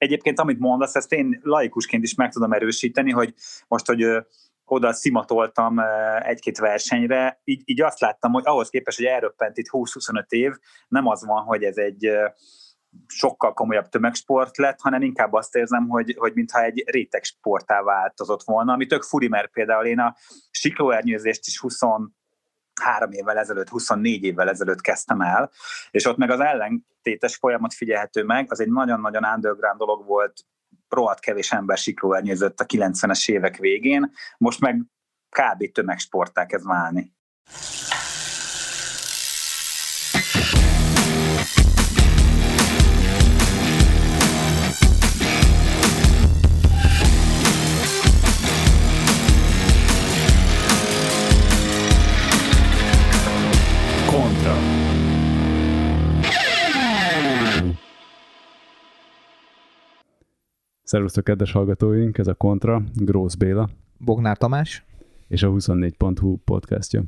egyébként amit mondasz, ezt én laikusként is meg tudom erősíteni, hogy most, hogy oda szimatoltam egy-két versenyre, így, így azt láttam, hogy ahhoz képest, hogy elröppent itt 20-25 év, nem az van, hogy ez egy sokkal komolyabb tömegsport lett, hanem inkább azt érzem, hogy, hogy mintha egy réteg sportá változott volna, ami tök furi, mert például én a siklóernyőzést is 23 évvel ezelőtt, 24 évvel ezelőtt kezdtem el, és ott meg az ellentétes folyamat figyelhető meg, az egy nagyon-nagyon underground dolog volt, rohadt kevés ember siklóernyőzött a 90-es évek végén, most meg kb. tömegsportá kezd válni. Szervusztok, kedves hallgatóink, ez a Kontra, Grósz Béla. Bognár Tamás. És a 24.hu podcastja.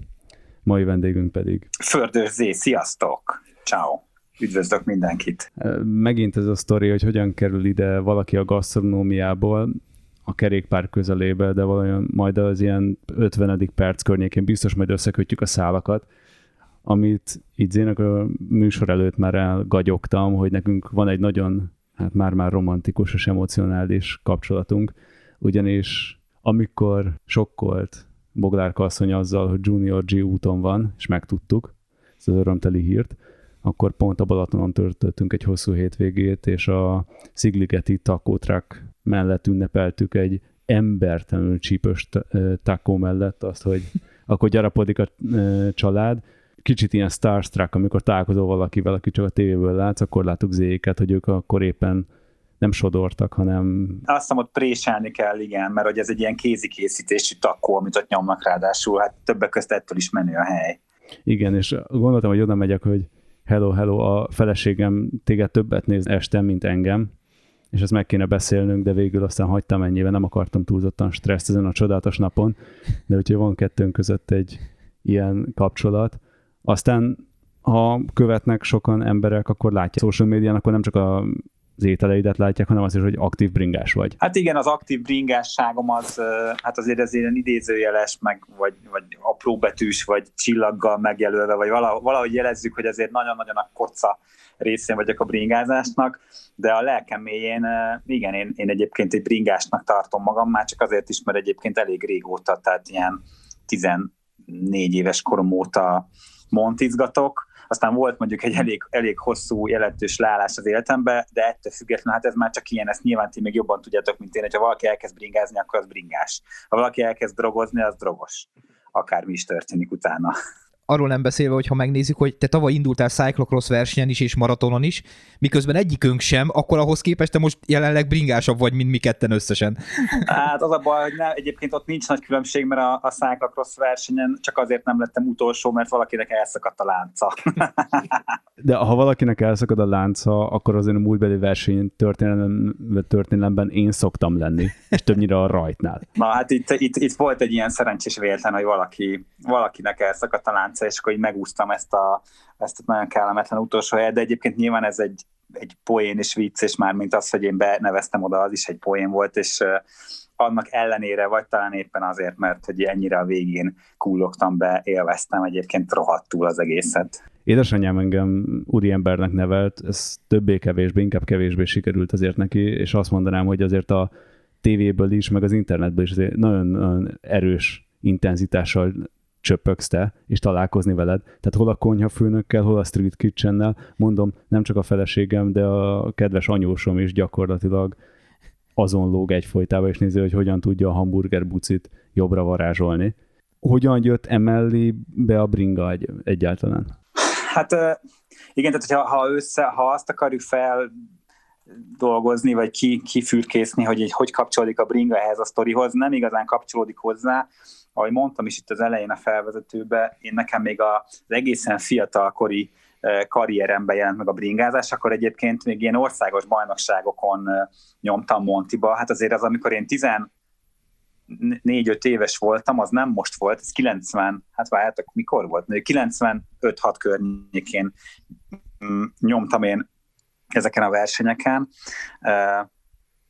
Mai vendégünk pedig... Fördős sziasztok! Ciao. Üdvözlök mindenkit! Megint ez a sztori, hogy hogyan kerül ide valaki a gasztronómiából, a kerékpár közelébe, de valahogy majd az ilyen 50. perc környékén biztos majd összekötjük a szálakat, amit itt Zének a műsor előtt már elgagyogtam, hogy nekünk van egy nagyon hát már-már romantikus és emocionális kapcsolatunk, ugyanis amikor sokkolt Boglárka asszony azzal, hogy Junior G úton van, és megtudtuk ezt az örömteli hírt, akkor pont a Balatonon töltöttünk egy hosszú hétvégét, és a Szigligeti Taco Truck mellett ünnepeltük egy embertelenül csípős taco mellett azt, hogy akkor gyarapodik a család, kicsit ilyen starstruck, amikor találkozol valakivel, aki csak a tévéből látsz, akkor látok zéket, hogy ők akkor éppen nem sodortak, hanem... Azt hiszem, ott préselni kell, igen, mert hogy ez egy ilyen kézikészítésű takó, amit ott nyomnak ráadásul, hát többek között ettől is menő a hely. Igen, és gondoltam, hogy oda megyek, hogy hello, hello, a feleségem téged többet néz este, mint engem, és ezt meg kéne beszélnünk, de végül aztán hagytam ennyivel, nem akartam túlzottan stresszt ezen a csodálatos napon, de úgyhogy van kettőnk között egy ilyen kapcsolat, aztán ha követnek sokan emberek, akkor látják social médián, akkor nem csak a az ételeidet látják, hanem az is, hogy aktív bringás vagy. Hát igen, az aktív bringásságom az, hát azért ez ilyen idézőjeles, meg, vagy, vagy apróbetűs, vagy csillaggal megjelölve, vagy valahogy, jelezzük, hogy azért nagyon-nagyon a koca részén vagyok a bringázásnak, de a lelkem mélyén, igen, én, én egyébként egy bringásnak tartom magam, már csak azért is, mert egyébként elég régóta, tehát ilyen 14 éves korom óta montizgatok, aztán volt mondjuk egy elég, elég hosszú, jelentős leállás az életembe, de ettől függetlenül, hát ez már csak ilyen, ezt nyilván ti még jobban tudjátok, mint én, hogyha valaki elkezd bringázni, akkor az bringás. Ha valaki elkezd drogozni, az drogos. Akármi is történik utána arról nem beszélve, hogy ha megnézzük, hogy te tavaly indultál cyclocross versenyen is és maratonon is, miközben egyikünk sem, akkor ahhoz képest te most jelenleg bringásabb vagy, mint mi ketten összesen. Hát az a baj, hogy ne, egyébként ott nincs nagy különbség, mert a, a cyclocross versenyen csak azért nem lettem utolsó, mert valakinek elszakadt a lánca. De ha valakinek elszakad a lánca, akkor azért a múltbeli verseny történelem, történelemben én szoktam lenni, és többnyire a rajtnál. Na hát itt, itt, itt volt egy ilyen szerencsés véletlen, hogy valaki, valakinek elszakadt a lánca, és akkor így megúsztam ezt a, ezt a nagyon kellemetlen utolsó helyet, de egyébként nyilván ez egy, egy poén és vicc, és már mint az, hogy én beneveztem oda, az is egy poén volt, és annak ellenére, vagy talán éppen azért, mert hogy ennyire a végén kullogtam be, élveztem egyébként rohadtul az egészet. Édesanyám engem úriembernek nevelt, ez többé-kevésbé, inkább kevésbé sikerült azért neki, és azt mondanám, hogy azért a tévéből is, meg az internetből is azért nagyon, nagyon erős intenzitással csöpögsz te, és találkozni veled. Tehát hol a konyhafőnökkel, hol a street kitchennel, mondom, nem csak a feleségem, de a kedves anyósom is gyakorlatilag azon lóg egyfolytában, és nézi, hogy hogyan tudja a hamburger bucit jobbra varázsolni. Hogyan jött emellé be a bringa egy, egyáltalán? Hát igen, tehát hogyha, ha, össze, ha azt akarjuk fel dolgozni, vagy ki, kifürkészni, hogy egy, hogy kapcsolódik a bringa ehhez a sztorihoz, nem igazán kapcsolódik hozzá, ahogy mondtam is itt az elején a felvezetőbe, én nekem még az egészen fiatalkori karrieremben jelent meg a bringázás, akkor egyébként még ilyen országos bajnokságokon nyomtam Montiba. Hát azért az, amikor én 14-5 éves voltam, az nem most volt, ez 90, hát várjátok, mikor volt? 95-6 környékén mm, nyomtam én ezeken a versenyeken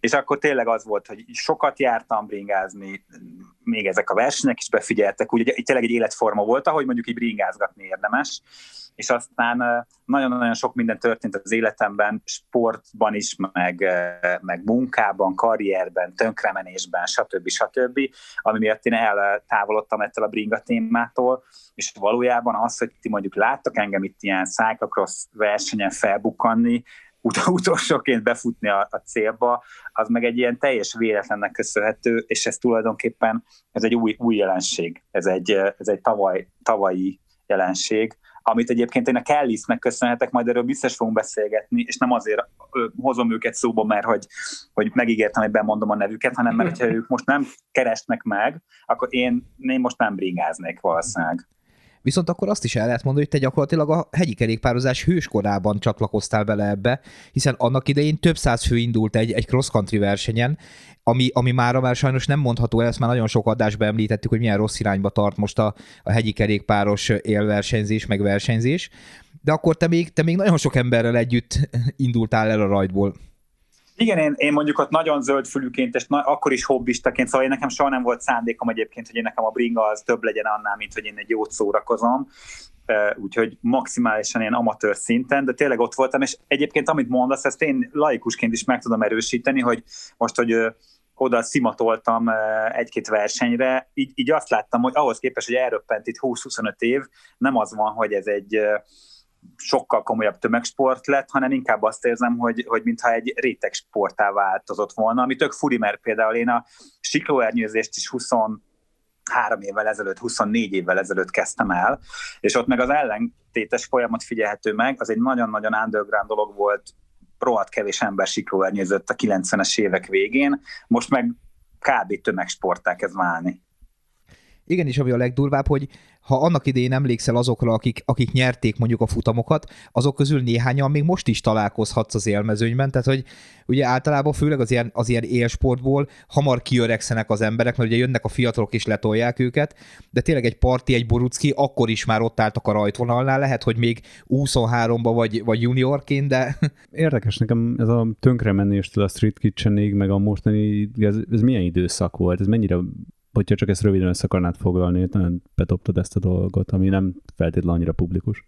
és akkor tényleg az volt, hogy sokat jártam bringázni, még ezek a versenyek is befigyeltek, úgy tényleg egy életforma volt, ahogy mondjuk így bringázgatni érdemes, és aztán nagyon-nagyon sok minden történt az életemben, sportban is, meg, meg munkában, karrierben, tönkremenésben, stb. stb., ami miatt én eltávolodtam ettől a bringa témától, és valójában az, hogy ti mondjuk láttak engem itt ilyen cyclocross versenyen felbukkanni, ut- utolsóként befutni a, a célba, az meg egy ilyen teljes véletlennek köszönhető, és ez tulajdonképpen ez egy új, új jelenség, ez egy, ez egy tavaly, tavalyi jelenség, amit egyébként én a Kellisnek köszönhetek, majd erről biztos fogunk beszélgetni, és nem azért hozom őket szóba, mert hogy, hogy megígértem, hogy bemondom a nevüket, hanem mert ha ők most nem keresnek meg, akkor én, én most nem bringáznék valószínűleg. Viszont akkor azt is el lehet mondani, hogy te gyakorlatilag a hegyi kerékpározás hőskorában csatlakoztál bele ebbe, hiszen annak idején több száz fő indult egy, egy cross-country versenyen, ami, ami mára már sajnos nem mondható el, ezt már nagyon sok adásban említettük, hogy milyen rossz irányba tart most a, a hegyi kerékpáros élversenyzés, meg versenyzés, de akkor te még, te még nagyon sok emberrel együtt indultál el a rajtból. Igen, én, én mondjuk ott nagyon zöldfülűként, és na, akkor is hobbistaként, szóval én nekem soha nem volt szándékom egyébként, hogy én nekem a bringa az több legyen annál, mint hogy én egy jót szórakozom, úgyhogy maximálisan ilyen amatőr szinten, de tényleg ott voltam, és egyébként amit mondasz, ezt én laikusként is meg tudom erősíteni, hogy most, hogy oda szimatoltam egy-két versenyre, így, így azt láttam, hogy ahhoz képest, hogy elröppent itt 20-25 év, nem az van, hogy ez egy sokkal komolyabb tömegsport lett, hanem inkább azt érzem, hogy, hogy mintha egy réteg sportá változott volna, ami tök furi, mert például én a siklóernyőzést is 20 három évvel ezelőtt, 24 évvel ezelőtt kezdtem el, és ott meg az ellentétes folyamat figyelhető meg, az egy nagyon-nagyon underground dolog volt, rohadt kevés ember siklóernyőzött a 90-es évek végén, most meg kb. tömegsportá kezd válni. Igen, és ami a legdurvább, hogy ha annak idején emlékszel azokra, akik, akik nyerték mondjuk a futamokat, azok közül néhányan még most is találkozhatsz az élmezőnyben, tehát hogy ugye általában főleg az ilyen, az ilyen élsportból hamar kiöregszenek az emberek, mert ugye jönnek a fiatalok és letolják őket, de tényleg egy parti, egy borucki, akkor is már ott álltak a rajtvonalnál, lehet, hogy még 23-ba vagy, vagy juniorként, de... Érdekes nekem ez a tönkremenéstől a Street Kitchenig, meg a mostani, ez, ez milyen időszak volt, ez mennyire hogyha csak ezt röviden össze akarnád foglalni, betoptad ezt a dolgot, ami nem feltétlenül annyira publikus.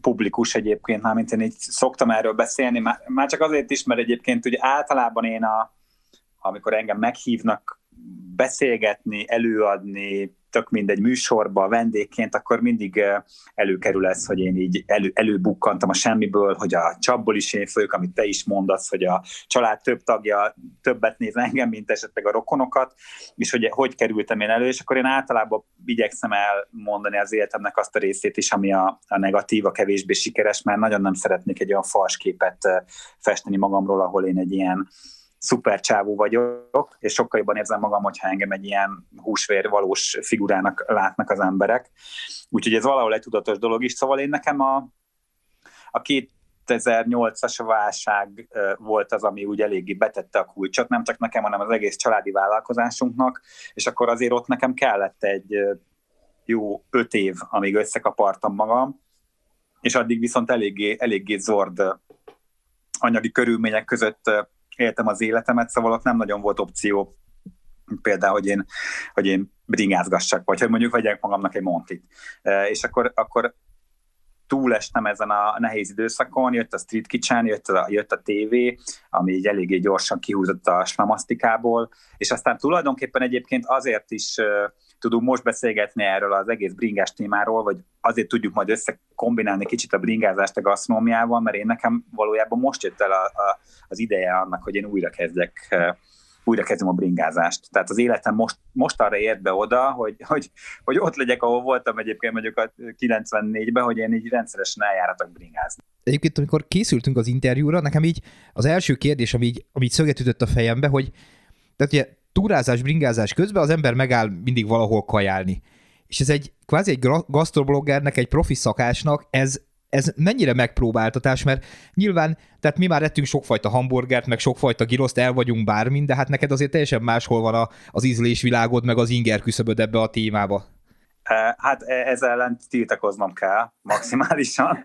Publikus egyébként, már mint én így szoktam erről beszélni, már, már csak azért is, mert egyébként ugye általában én, a, amikor engem meghívnak beszélgetni, előadni, tök mindegy műsorba, vendégként, akkor mindig előkerül ez, hogy én így elő, előbukkantam a semmiből, hogy a csapból is én folyok, amit te is mondasz, hogy a család több tagja többet néz engem, mint esetleg a rokonokat, és hogy hogy kerültem én elő, és akkor én általában igyekszem elmondani az életemnek azt a részét is, ami a, a negatív, a kevésbé sikeres, mert nagyon nem szeretnék egy olyan fals képet festeni magamról, ahol én egy ilyen szuper csávú vagyok, és sokkal jobban érzem magam, hogyha engem egy ilyen húsvér valós figurának látnak az emberek. Úgyhogy ez valahol egy tudatos dolog is. Szóval én nekem a, a két 2008-as válság volt az, ami úgy eléggé betette a kulcsot, nem csak nekem, hanem az egész családi vállalkozásunknak, és akkor azért ott nekem kellett egy jó öt év, amíg összekapartam magam, és addig viszont eléggé, eléggé zord anyagi körülmények között éltem az életemet, szóval ott nem nagyon volt opció például, hogy én, hogy én bringázgassak, vagy hogy mondjuk vegyek magamnak egy montit. E, és akkor, akkor túlestem ezen a nehéz időszakon, jött a Street Kitchen, jött a, jött a TV, ami így eléggé gyorsan kihúzott a slamasztikából, és aztán tulajdonképpen egyébként azért is uh, tudunk most beszélgetni erről az egész bringás témáról, vagy azért tudjuk majd összekombinálni kicsit a bringázást a gasztronómiával, mert én nekem valójában most jött el a, a, az ideje annak, hogy én újra kezdek újra kezdem a bringázást. Tehát az életem most, most arra ért be oda, hogy, hogy, hogy ott legyek, ahol voltam egyébként mondjuk a 94-ben, hogy én így rendszeresen eljáratok bringázni. Egyébként, amikor készültünk az interjúra, nekem így az első kérdés, ami így, ami így szöget ütött a fejembe, hogy tehát ugye túrázás, bringázás közben az ember megáll mindig valahol kajálni. És ez egy kvázi egy gasztrobloggernek, egy profi szakásnak, ez, ez mennyire megpróbáltatás, mert nyilván, tehát mi már ettünk sokfajta hamburgert, meg sokfajta giroszt, el vagyunk bármin, de hát neked azért teljesen máshol van a, az ízlésvilágod, meg az inger küszöböd ebbe a témába. Hát e, ezzel ellen tiltakoznom kell maximálisan.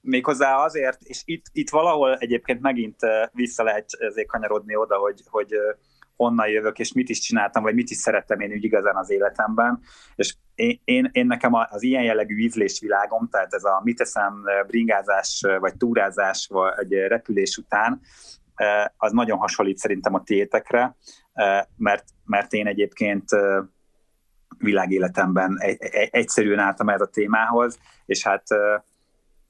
Méghozzá azért, és itt, itt valahol egyébként megint vissza lehet ezért kanyarodni oda, hogy, hogy honnan jövök, és mit is csináltam, vagy mit is szerettem én úgy igazán az életemben. És én, én, én nekem az ilyen jellegű ízlésvilágom, tehát ez a mit teszem bringázás, vagy túrázás, vagy repülés után, az nagyon hasonlít szerintem a tiétekre, mert, mert én egyébként világéletemben egyszerűen álltam ez a témához, és hát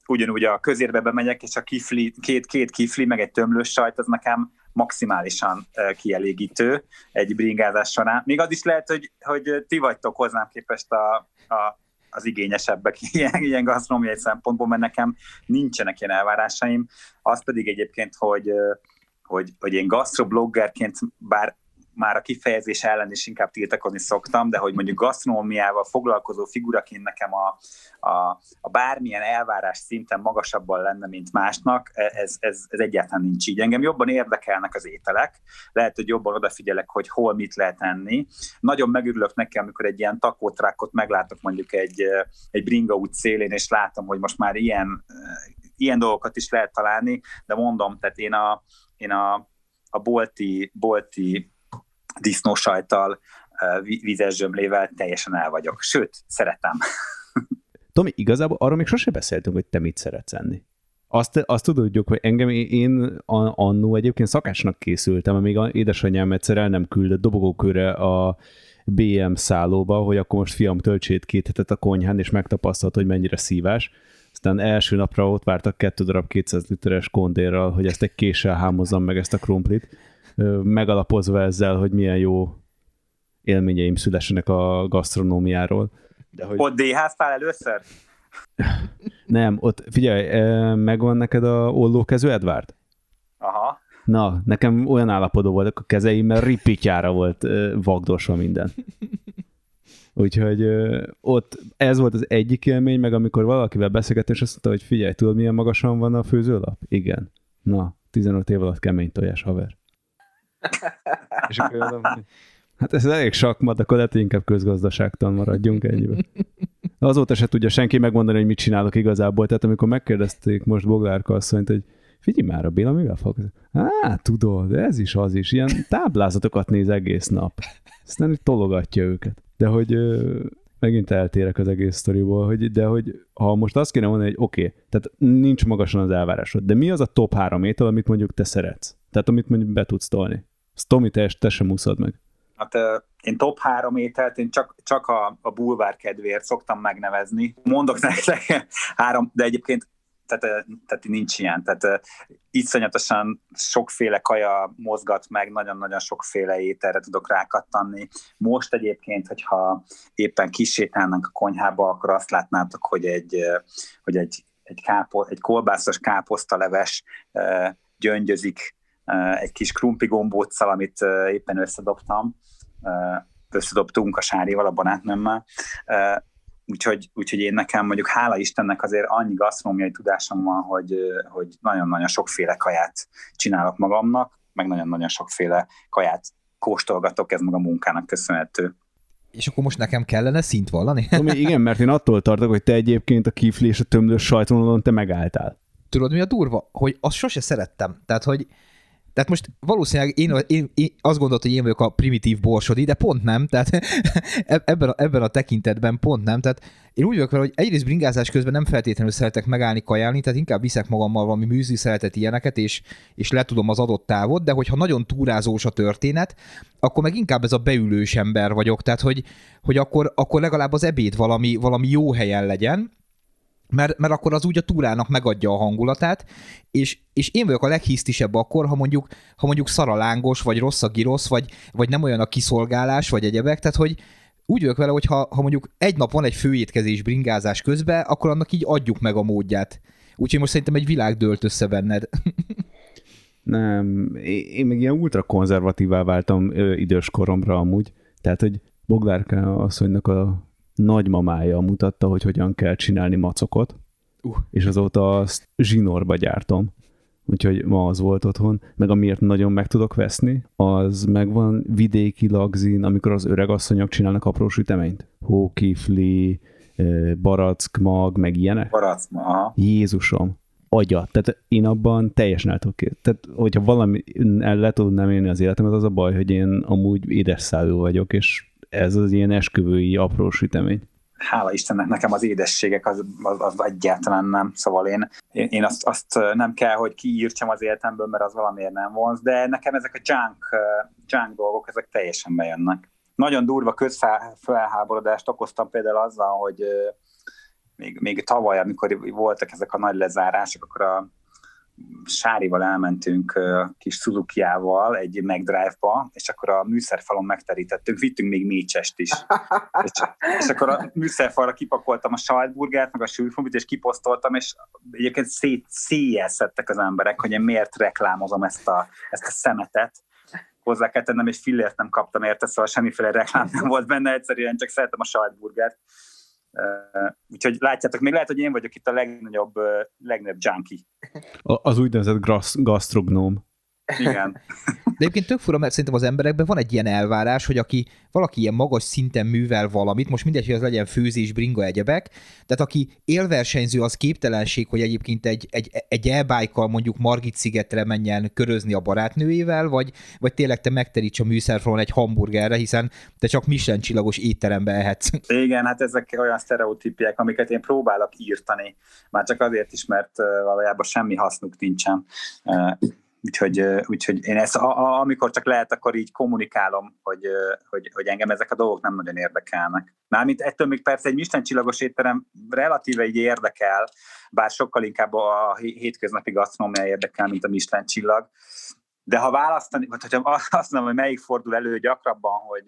ugyanúgy a közérbe bemegyek, és a kifli, két, két kifli, meg egy tömlős sajt, az nekem maximálisan kielégítő egy bringázás során. Még az is lehet, hogy, hogy ti vagytok hozzám képest a, a, az igényesebbek ilyen, ilyen gasztronómiai szempontból, mert nekem nincsenek ilyen elvárásaim. Az pedig egyébként, hogy, hogy, hogy én gastrobloggerként, bár már a kifejezés ellen is inkább tiltakozni szoktam, de hogy mondjuk gasztronómiával foglalkozó figuraként nekem a, a, a bármilyen elvárás szinten magasabban lenne, mint másnak, ez, ez, ez egyáltalán nincs így. Engem jobban érdekelnek az ételek, lehet, hogy jobban odafigyelek, hogy hol mit lehet enni. Nagyon megörülök nekem, amikor egy ilyen takótrákot meglátok mondjuk egy, egy bringa út szélén, és látom, hogy most már ilyen, ilyen dolgokat is lehet találni, de mondom, tehát én a, én a, a bolti, bolti disznósajtal, vízes zsömlével teljesen el vagyok. Sőt, szeretem. Tomi, igazából arról még sose beszéltünk, hogy te mit szeretsz enni. Azt, azt tudjuk, hogy engem én annó egyébként szakásnak készültem, amíg édesanyám egyszer el nem küldött dobogókőre a BM szállóba, hogy akkor most fiam töltsét két hetet a konyhán, és megtapasztalt, hogy mennyire szívás. Aztán első napra ott vártak kettő darab 200 literes kondérral, hogy ezt egy késsel hámozzam meg ezt a krumplit megalapozva ezzel, hogy milyen jó élményeim szülessenek a gasztronómiáról. De hogy... Ott DH-ztál először? Nem, ott figyelj, megvan neked a ollókező Edvard? Aha. Na, nekem olyan állapodó voltak a kezeim, mert ripityára volt vagdosva minden. Úgyhogy ott ez volt az egyik élmény, meg amikor valakivel beszélgettem, és azt mondta, hogy figyelj, tudod milyen magasan van a főzőlap? Igen. Na, 15 év alatt kemény tojás, haver. És akkor hát ez elég sakmat, akkor lehet, inkább közgazdaságtan maradjunk ennyiben. Azóta se tudja senki megmondani, hogy mit csinálok igazából. Tehát amikor megkérdezték most Boglárka asszonyt, hogy figyelj már a Béla, mivel fog? Á, tudod, ez is az is. Ilyen táblázatokat néz egész nap. Aztán tologatja őket. De hogy megint eltérek az egész sztoriból, hogy, de hogy ha most azt kéne mondani, hogy oké, okay, tehát nincs magasan az elvárásod, de mi az a top három étel, amit mondjuk te szeretsz? Tehát amit mondjuk be tudsz tolni? Azt Tomi, te, te sem úszod meg. Hát én top három ételt, én csak, csak a, a bulvár kedvéért szoktam megnevezni. Mondok nektek három, de egyébként tehát, tehát nincs ilyen. Tehát iszonyatosan sokféle kaja mozgat meg, nagyon-nagyon sokféle ételre tudok rákattanni. Most egyébként, hogyha éppen kisétálnánk a konyhába, akkor azt látnátok, hogy egy, hogy egy, egy, kápo, egy kolbászos káposztaleves gyöngyözik egy kis krumpi gombóccal, amit éppen összedobtam, összedobtunk a sárival, a barátnőmmel, úgyhogy, úgyhogy én nekem mondjuk hála Istennek azért annyi gasztronómiai tudásom van, hogy, hogy nagyon-nagyon sokféle kaját csinálok magamnak, meg nagyon-nagyon sokféle kaját kóstolgatok, ez maga a munkának köszönhető. És akkor most nekem kellene szint vallani? Ami, igen, mert én attól tartok, hogy te egyébként a kifli és a tömlős sajtonalon te megálltál. Tudod, mi a durva? Hogy azt sose szerettem. Tehát, hogy tehát most valószínűleg én, én, én azt gondoltam, hogy én vagyok a primitív borsodi, de pont nem, tehát ebben a, ebben a tekintetben pont nem. Tehát én úgy vagyok vele, hogy egyrészt bringázás közben nem feltétlenül szeretek megállni, kajálni, tehát inkább viszek magammal valami műzli szeretet ilyeneket, és, és letudom az adott távot, de hogyha nagyon túrázós a történet, akkor meg inkább ez a beülős ember vagyok, tehát hogy, hogy akkor, akkor legalább az ebéd valami, valami jó helyen legyen, mert, mert akkor az úgy a túrának megadja a hangulatát, és, és én vagyok a leghisztisebb akkor, ha mondjuk, ha mondjuk szaralángos, vagy rossz a girosz, vagy, vagy nem olyan a kiszolgálás, vagy egyebek, tehát hogy úgy vagyok vele, hogy ha, ha mondjuk egy nap van egy főétkezés bringázás közben, akkor annak így adjuk meg a módját. Úgyhogy most szerintem egy világ dőlt össze benned. Nem, én még ilyen ultra konzervatívá váltam idős koromra amúgy. Tehát, hogy Boglárka asszonynak a nagymamája mutatta, hogy hogyan kell csinálni macokot, uh. és azóta azt zsinórba gyártom. Úgyhogy ma az volt otthon. Meg amiért nagyon meg tudok veszni, az megvan vidéki lagzin, amikor az öreg asszonyok csinálnak apró süteményt. Hókifli, barack mag, meg ilyenek. Barack, aha. Jézusom. agya. Tehát én abban teljesen el tudok Tehát, hogyha valami el le tudnám élni az életemet, az a baj, hogy én amúgy édesszálló vagyok, és ez az ilyen esküvői apró sütemény hála Istennek nekem az édességek az, az, az egyáltalán nem. Szóval én, én, azt, azt nem kell, hogy kiírtsam az életemből, mert az valamiért nem vonz, de nekem ezek a junk, junk dolgok, ezek teljesen bejönnek. Nagyon durva közfelháborodást okoztam például azzal, hogy még, még tavaly, amikor voltak ezek a nagy lezárások, akkor a Sárival elmentünk kis suzuki egy megdrive-ba, és akkor a műszerfalon megterítettünk, vittünk még mécsest is. és, és akkor a műszerfalra kipakoltam a sajtburgert, meg a sülfumit, és kiposztoltam, és egyébként szét, az emberek, hogy én miért reklámozom ezt a, ezt a szemetet hozzá kell tennem, és fillért nem kaptam érte, szóval semmiféle reklám nem volt benne, egyszerűen csak szeretem a sajtburgert. Úgyhogy látjátok, még lehet, hogy én vagyok itt a legnagyobb, legnagyobb junkie. Az úgynevezett gastrognóm. Igen. De egyébként tök fura, mert szerintem az emberekben van egy ilyen elvárás, hogy aki valaki ilyen magas szinten művel valamit, most mindegy, hogy az legyen főzés, bringa, egyebek, tehát aki élversenyző, az képtelenség, hogy egyébként egy, egy, egy e mondjuk Margit szigetre menjen körözni a barátnőjével, vagy, vagy tényleg te megteríts a műszerfalon egy hamburgerre, hiszen te csak Michelin csillagos étterembe ehetsz. Igen, hát ezek olyan sztereotípiek, amiket én próbálok írtani, már csak azért is, mert valójában semmi hasznuk nincsen Úgyhogy, úgyhogy én ezt, a, a, amikor csak lehet, akkor így kommunikálom, hogy, hogy, hogy engem ezek a dolgok nem nagyon érdekelnek. Mármint ettől még persze egy Misten csillagos étterem relatíve így érdekel, bár sokkal inkább a hétköznapi gasztronómia érdekel, mint a Misten csillag. De ha választani, vagy hogyha azt mondom, hogy melyik fordul elő gyakrabban, hogy,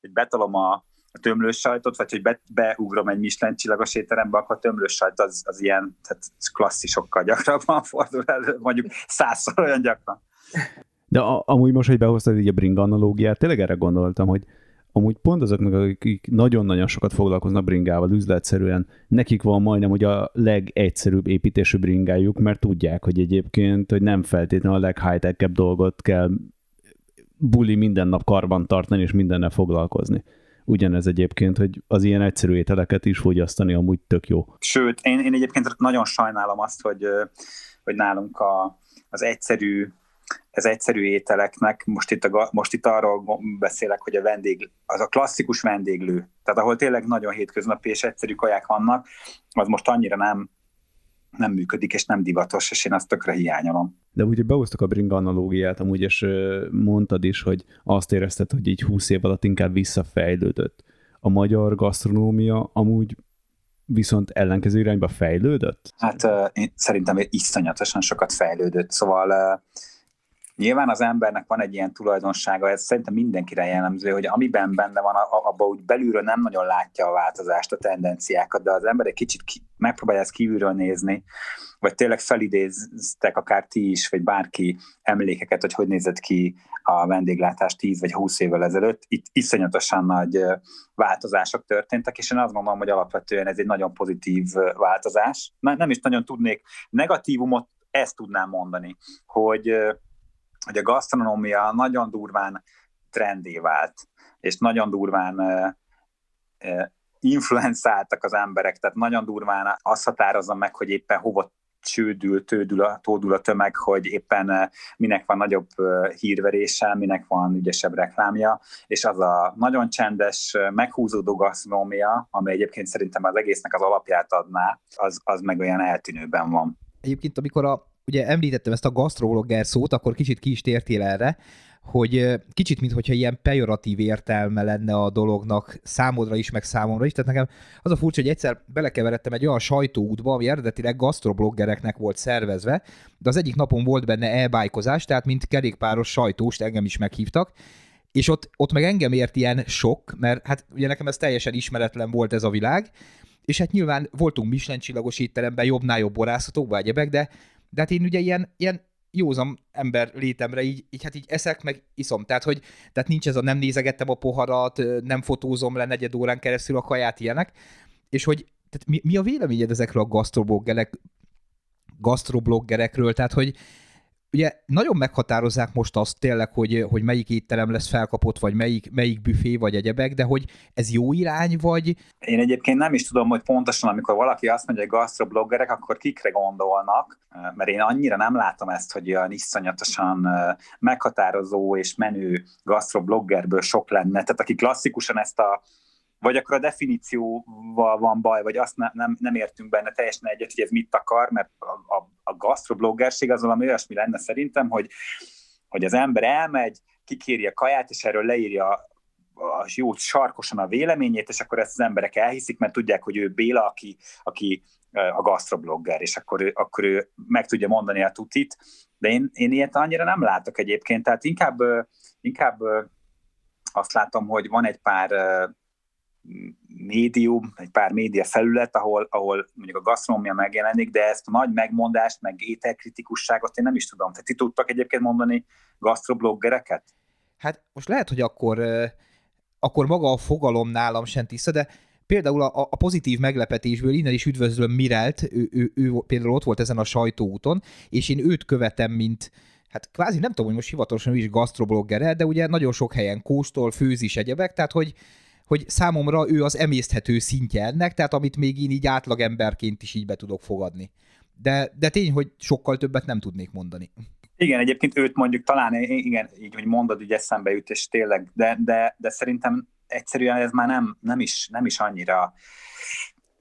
hogy betalom a, a tömlős sajtot, vagy hogy be, beugrom egy Michelin csillagos étterembe, akkor a tömlős sajt az, az ilyen tehát klasszisokkal gyakrabban fordul elő, mondjuk százszor olyan gyakran. De a, amúgy most, hogy behoztad így a bringa analógiát, tényleg erre gondoltam, hogy amúgy pont azoknak, akik nagyon-nagyon sokat foglalkoznak bringával üzletszerűen, nekik van majdnem hogy a legegyszerűbb építésű bringájuk, mert tudják, hogy egyébként hogy nem feltétlenül a leghigh dolgot kell buli minden nap karban tartani és mindennel foglalkozni ugyanez egyébként, hogy az ilyen egyszerű ételeket is fogyasztani amúgy tök jó. Sőt, én, én egyébként nagyon sajnálom azt, hogy, hogy nálunk a, az egyszerű az egyszerű ételeknek, most itt, a, most itt arról beszélek, hogy a vendég, az a klasszikus vendéglő, tehát ahol tényleg nagyon hétköznapi és egyszerű kaják vannak, az most annyira nem, nem működik, és nem divatos, és én azt tökre hiányolom. De ugye behoztak a bringa analógiát, amúgy, és mondtad is, hogy azt érezted, hogy így 20 év alatt inkább visszafejlődött. A magyar gasztronómia amúgy viszont ellenkező irányba fejlődött? Hát én szerintem iszonyatosan sokat fejlődött, szóval Nyilván az embernek van egy ilyen tulajdonsága, ez szerintem mindenkire jellemző, hogy amiben benne van, abban úgy belülről nem nagyon látja a változást, a tendenciákat, de az ember egy kicsit ki, megpróbálja ezt kívülről nézni, vagy tényleg felidéztek akár ti is, vagy bárki emlékeket, hogy hogy nézett ki a vendéglátás 10 vagy 20 évvel ezelőtt. Itt iszonyatosan nagy változások történtek, és én azt gondolom, hogy alapvetően ez egy nagyon pozitív változás. Nem is nagyon tudnék negatívumot, ezt tudnám mondani, hogy hogy a gasztronómia nagyon durván trendé vált, és nagyon durván influenzáltak az emberek, tehát nagyon durván azt határozza meg, hogy éppen hova csődül, tődül a, tódul a tömeg, hogy éppen minek van nagyobb hírverése, minek van ügyesebb reklámja, és az a nagyon csendes, meghúzódó gasztronómia, ami egyébként szerintem az egésznek az alapját adná, az, az meg olyan eltűnőben van. Egyébként, amikor a ugye említettem ezt a gastrologger szót, akkor kicsit ki is tértél erre, hogy kicsit, mintha ilyen pejoratív értelme lenne a dolognak számodra is, meg számomra is. Tehát nekem az a furcsa, hogy egyszer belekeveredtem egy olyan sajtóútba, ami eredetileg gastrobloggereknek volt szervezve, de az egyik napon volt benne e tehát mint kerékpáros sajtóst engem is meghívtak, és ott, ott meg engem ért ilyen sok, mert hát ugye nekem ez teljesen ismeretlen volt ez a világ, és hát nyilván voltunk Michelin csillagos étteremben, jobbnál jobb borászatokban, egyebek, de de hát én ugye ilyen, ilyen józan ember létemre így, így, hát így eszek, meg iszom. Tehát, hogy tehát nincs ez a nem nézegettem a poharat, nem fotózom le negyed órán keresztül a kaját, ilyenek. És hogy tehát mi, mi a véleményed ezekről a gastrobloggerek, gastrobloggerekről? Tehát, hogy ugye nagyon meghatározzák most azt tényleg, hogy, hogy melyik étterem lesz felkapott, vagy melyik, melyik büfé, vagy egyebek, de hogy ez jó irány, vagy... Én egyébként nem is tudom, hogy pontosan, amikor valaki azt mondja, hogy gastrobloggerek, akkor kikre gondolnak, mert én annyira nem látom ezt, hogy olyan iszonyatosan meghatározó és menő gastrobloggerből sok lenne. Tehát aki klasszikusan ezt a vagy akkor a definícióval van baj, vagy azt ne, nem, nem értünk benne teljesen egyet, hogy ez mit akar, mert a, a, a gastrobloggerség az valami olyasmi lenne szerintem, hogy, hogy az ember elmegy, kikéri a kaját, és erről leírja a jó sarkosan a véleményét, és akkor ezt az emberek elhiszik, mert tudják, hogy ő Béla, aki, aki a gastroblogger, és akkor ő, akkor ő meg tudja mondani a tutit, de én, én ilyet annyira nem látok egyébként, tehát inkább, inkább azt látom, hogy van egy pár médium, egy pár média felület, ahol, ahol mondjuk a gasztronómia megjelenik, de ezt a nagy megmondást, meg ételkritikusságot én nem is tudom. Tehát ti tudtak egyébként mondani gasztrobloggereket? Hát most lehet, hogy akkor, akkor maga a fogalom nálam sem tiszta, de például a, a pozitív meglepetésből innen is üdvözlöm Mirelt, ő, ő, ő például ott volt ezen a sajtóúton, és én őt követem, mint, hát kvázi nem tudom, hogy most hivatalosan ő is gasztroblogger, de ugye nagyon sok helyen kóstol, főz is egyebek, tehát hogy hogy számomra ő az emészthető szintje ennek, tehát amit még én így átlagemberként is így be tudok fogadni. De, de tény, hogy sokkal többet nem tudnék mondani. Igen, egyébként őt mondjuk talán, igen, így, hogy mondod, hogy eszembe jut, és tényleg, de, de, de szerintem egyszerűen ez már nem, nem, is, nem is annyira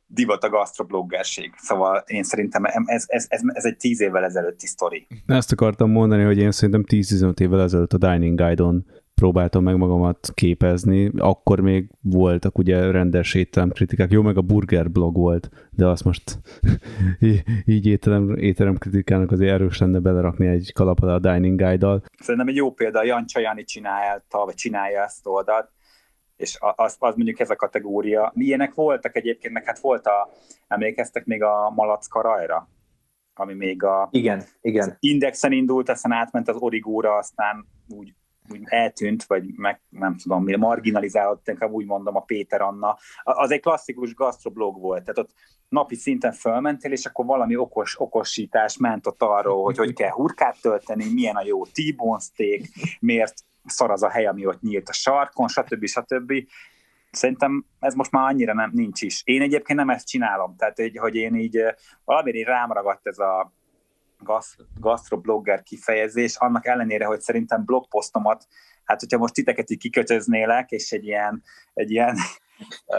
divat a gastrobloggerség. Szóval én szerintem ez, ez, ez, ez egy tíz évvel ezelőtti sztori. Ezt akartam mondani, hogy én szerintem 10-15 évvel ezelőtt a Dining Guide-on próbáltam meg magamat képezni, akkor még voltak ugye rendes étterem kritikák, jó, meg a burger blog volt, de azt most így étterem, étterem kritikának azért erős lenne belerakni egy kalap a Dining Guide-dal. Szerintem egy jó példa, Jan Csajani csinálta, vagy csinálja ezt oldalt, és az, az mondjuk ez a kategória. Milyenek voltak egyébként, meg hát volt a, emlékeztek még a Malacka rajra? ami még a igen, igen. indexen indult, aztán átment az origóra, aztán úgy úgy eltűnt, vagy meg nem tudom, mi marginalizálódott, inkább úgy mondom, a Péter Anna. Az egy klasszikus gastroblog volt, tehát ott napi szinten fölmentél, és akkor valami okos, okosítás ment ott arról, hogy hogy kell hurkát tölteni, milyen a jó T-bone steak, miért szar az a hely, ami ott nyílt a sarkon, stb. stb. Szerintem ez most már annyira nem, nincs is. Én egyébként nem ezt csinálom, tehát hogy, hogy én így valamire rám ragadt ez a gastroblogger kifejezés, annak ellenére, hogy szerintem blogposztomat, hát hogyha most titeket így kikötöznélek, és egy ilyen, egy ilyen uh,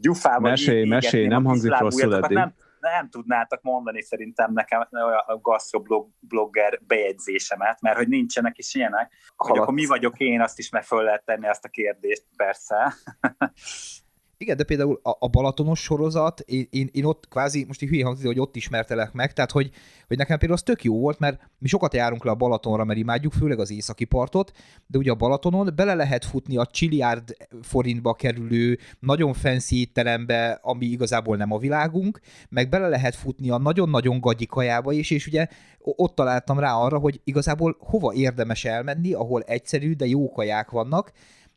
gyufával mesélj, mesélj, nem hangzik rosszul eddig. Nem, nem tudnátok mondani szerintem nekem a gastroblogger bejegyzésemet, mert hogy nincsenek is ilyenek. Hogy akkor mi vagyok én, azt is meg föl lehet tenni ezt a kérdést, persze. Igen, de például a, a Balatonos sorozat, én, én, én ott kvázi, most így hülye hangzik, hogy ott ismertelek meg, tehát hogy, hogy nekem például az tök jó volt, mert mi sokat járunk le a Balatonra, mert imádjuk, főleg az északi partot, de ugye a Balatonon bele lehet futni a csiliárd forintba kerülő, nagyon fancy étterembe, ami igazából nem a világunk, meg bele lehet futni a nagyon-nagyon gagyi kajába is, és ugye ott találtam rá arra, hogy igazából hova érdemes elmenni, ahol egyszerű, de jó kaják vannak,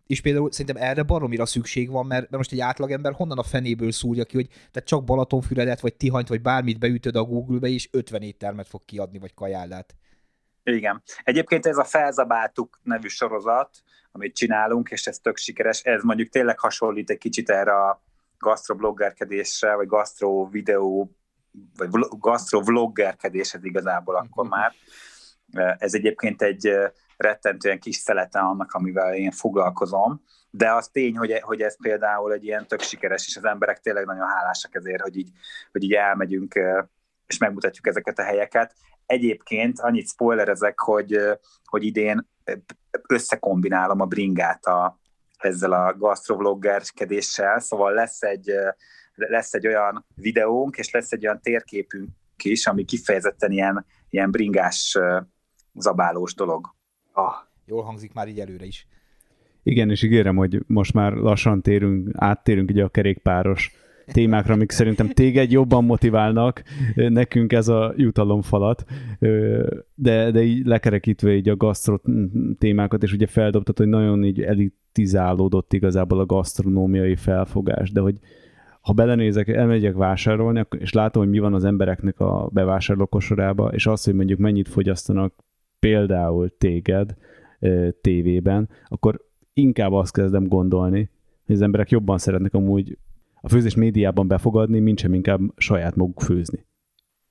és például szerintem erre baromira szükség van, mert, mert most egy átlagember honnan a fenéből szúrja ki, hogy te csak Balatonfüredet, vagy Tihanyt, vagy bármit beütöd a Google-be, és 50 éttermet fog kiadni, vagy kajállát. Igen. Egyébként ez a Felzabáltuk nevű sorozat, amit csinálunk, és ez tök sikeres, ez mondjuk tényleg hasonlít egy kicsit erre a gastrobloggerkedésre, vagy gastro videó, vagy gastrovloggerkedéshez igazából akkor mhm. már. Ez egyébként egy rettentően kis szelete annak, amivel én foglalkozom, de az tény, hogy, hogy ez például egy ilyen tök sikeres, és az emberek tényleg nagyon hálásak ezért, hogy így, hogy így elmegyünk, és megmutatjuk ezeket a helyeket. Egyébként annyit spoilerezek, hogy, hogy idén összekombinálom a bringát a, ezzel a gastrovloggerkedéssel, szóval lesz egy, lesz egy olyan videónk, és lesz egy olyan térképünk is, ami kifejezetten ilyen, ilyen bringás zabálós dolog. Ah. Jól hangzik már így előre is. Igen, és ígérem, hogy most már lassan térünk, áttérünk ugye a kerékpáros témákra, amik szerintem téged jobban motiválnak, nekünk ez a jutalomfalat, de, de így lekerekítve így a gasztro témákat, és ugye feldobtad, hogy nagyon így elitizálódott igazából a gasztronómiai felfogás, de hogy ha belenézek, elmegyek vásárolni, és látom, hogy mi van az embereknek a bevásárlókosorába, és azt, hogy mondjuk mennyit fogyasztanak például téged tévében, akkor inkább azt kezdem gondolni, hogy az emberek jobban szeretnek amúgy a főzés médiában befogadni, mint sem inkább saját maguk főzni.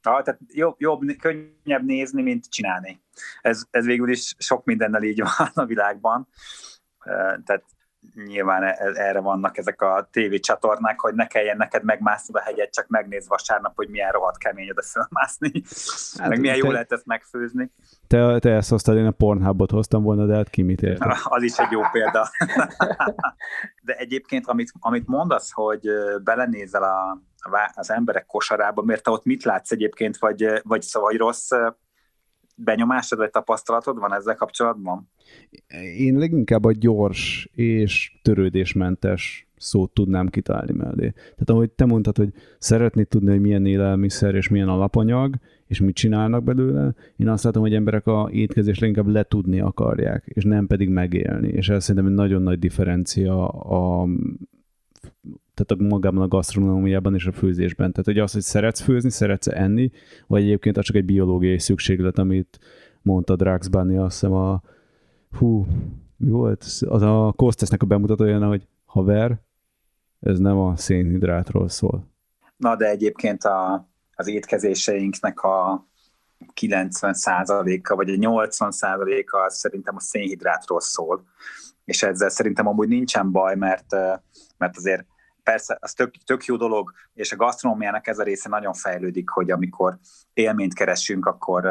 Ah, tehát jobb, jobb, könnyebb nézni, mint csinálni. Ez, ez végül is sok mindennel így van a világban. Tehát nyilván e, erre vannak ezek a tévécsatornák, hogy ne kelljen neked megmászni a hegyet, csak megnéz vasárnap, hogy milyen rohadt kemény oda fölmászni, hát, meg milyen te, jó lehet ezt megfőzni. Te, te ezt hoztad, én a Pornhubot hoztam volna, de hát ki mit ért? Az is egy jó példa. de egyébként, amit, amit mondasz, hogy belenézel a, az emberek kosarába, mert te ott mit látsz egyébként, vagy, vagy szóval rossz benyomásod, vagy tapasztalatod van ezzel kapcsolatban? Én leginkább a gyors és törődésmentes szót tudnám kitalálni mellé. Tehát ahogy te mondtad, hogy szeretni tudni, hogy milyen élelmiszer és milyen alapanyag, és mit csinálnak belőle, én azt látom, hogy emberek a étkezést leginkább letudni akarják, és nem pedig megélni. És ez szerintem egy nagyon nagy differencia a, tehát a magában a gasztronómiában és a főzésben. Tehát, hogy az, hogy szeretsz főzni, szeretsz enni, vagy egyébként az csak egy biológiai szükséglet, amit mondta Drax Bunny, azt hiszem a hú, mi volt? Az a Kostesznek a bemutatója, hogy haver, ez nem a szénhidrátról szól. Na, de egyébként a, az étkezéseinknek a 90%-a, vagy a 80%-a szerintem a szénhidrátról szól. És ezzel szerintem amúgy nincsen baj, mert, mert azért persze az tök, tök jó dolog, és a gasztronómiának ez a része nagyon fejlődik, hogy amikor élményt keresünk, akkor,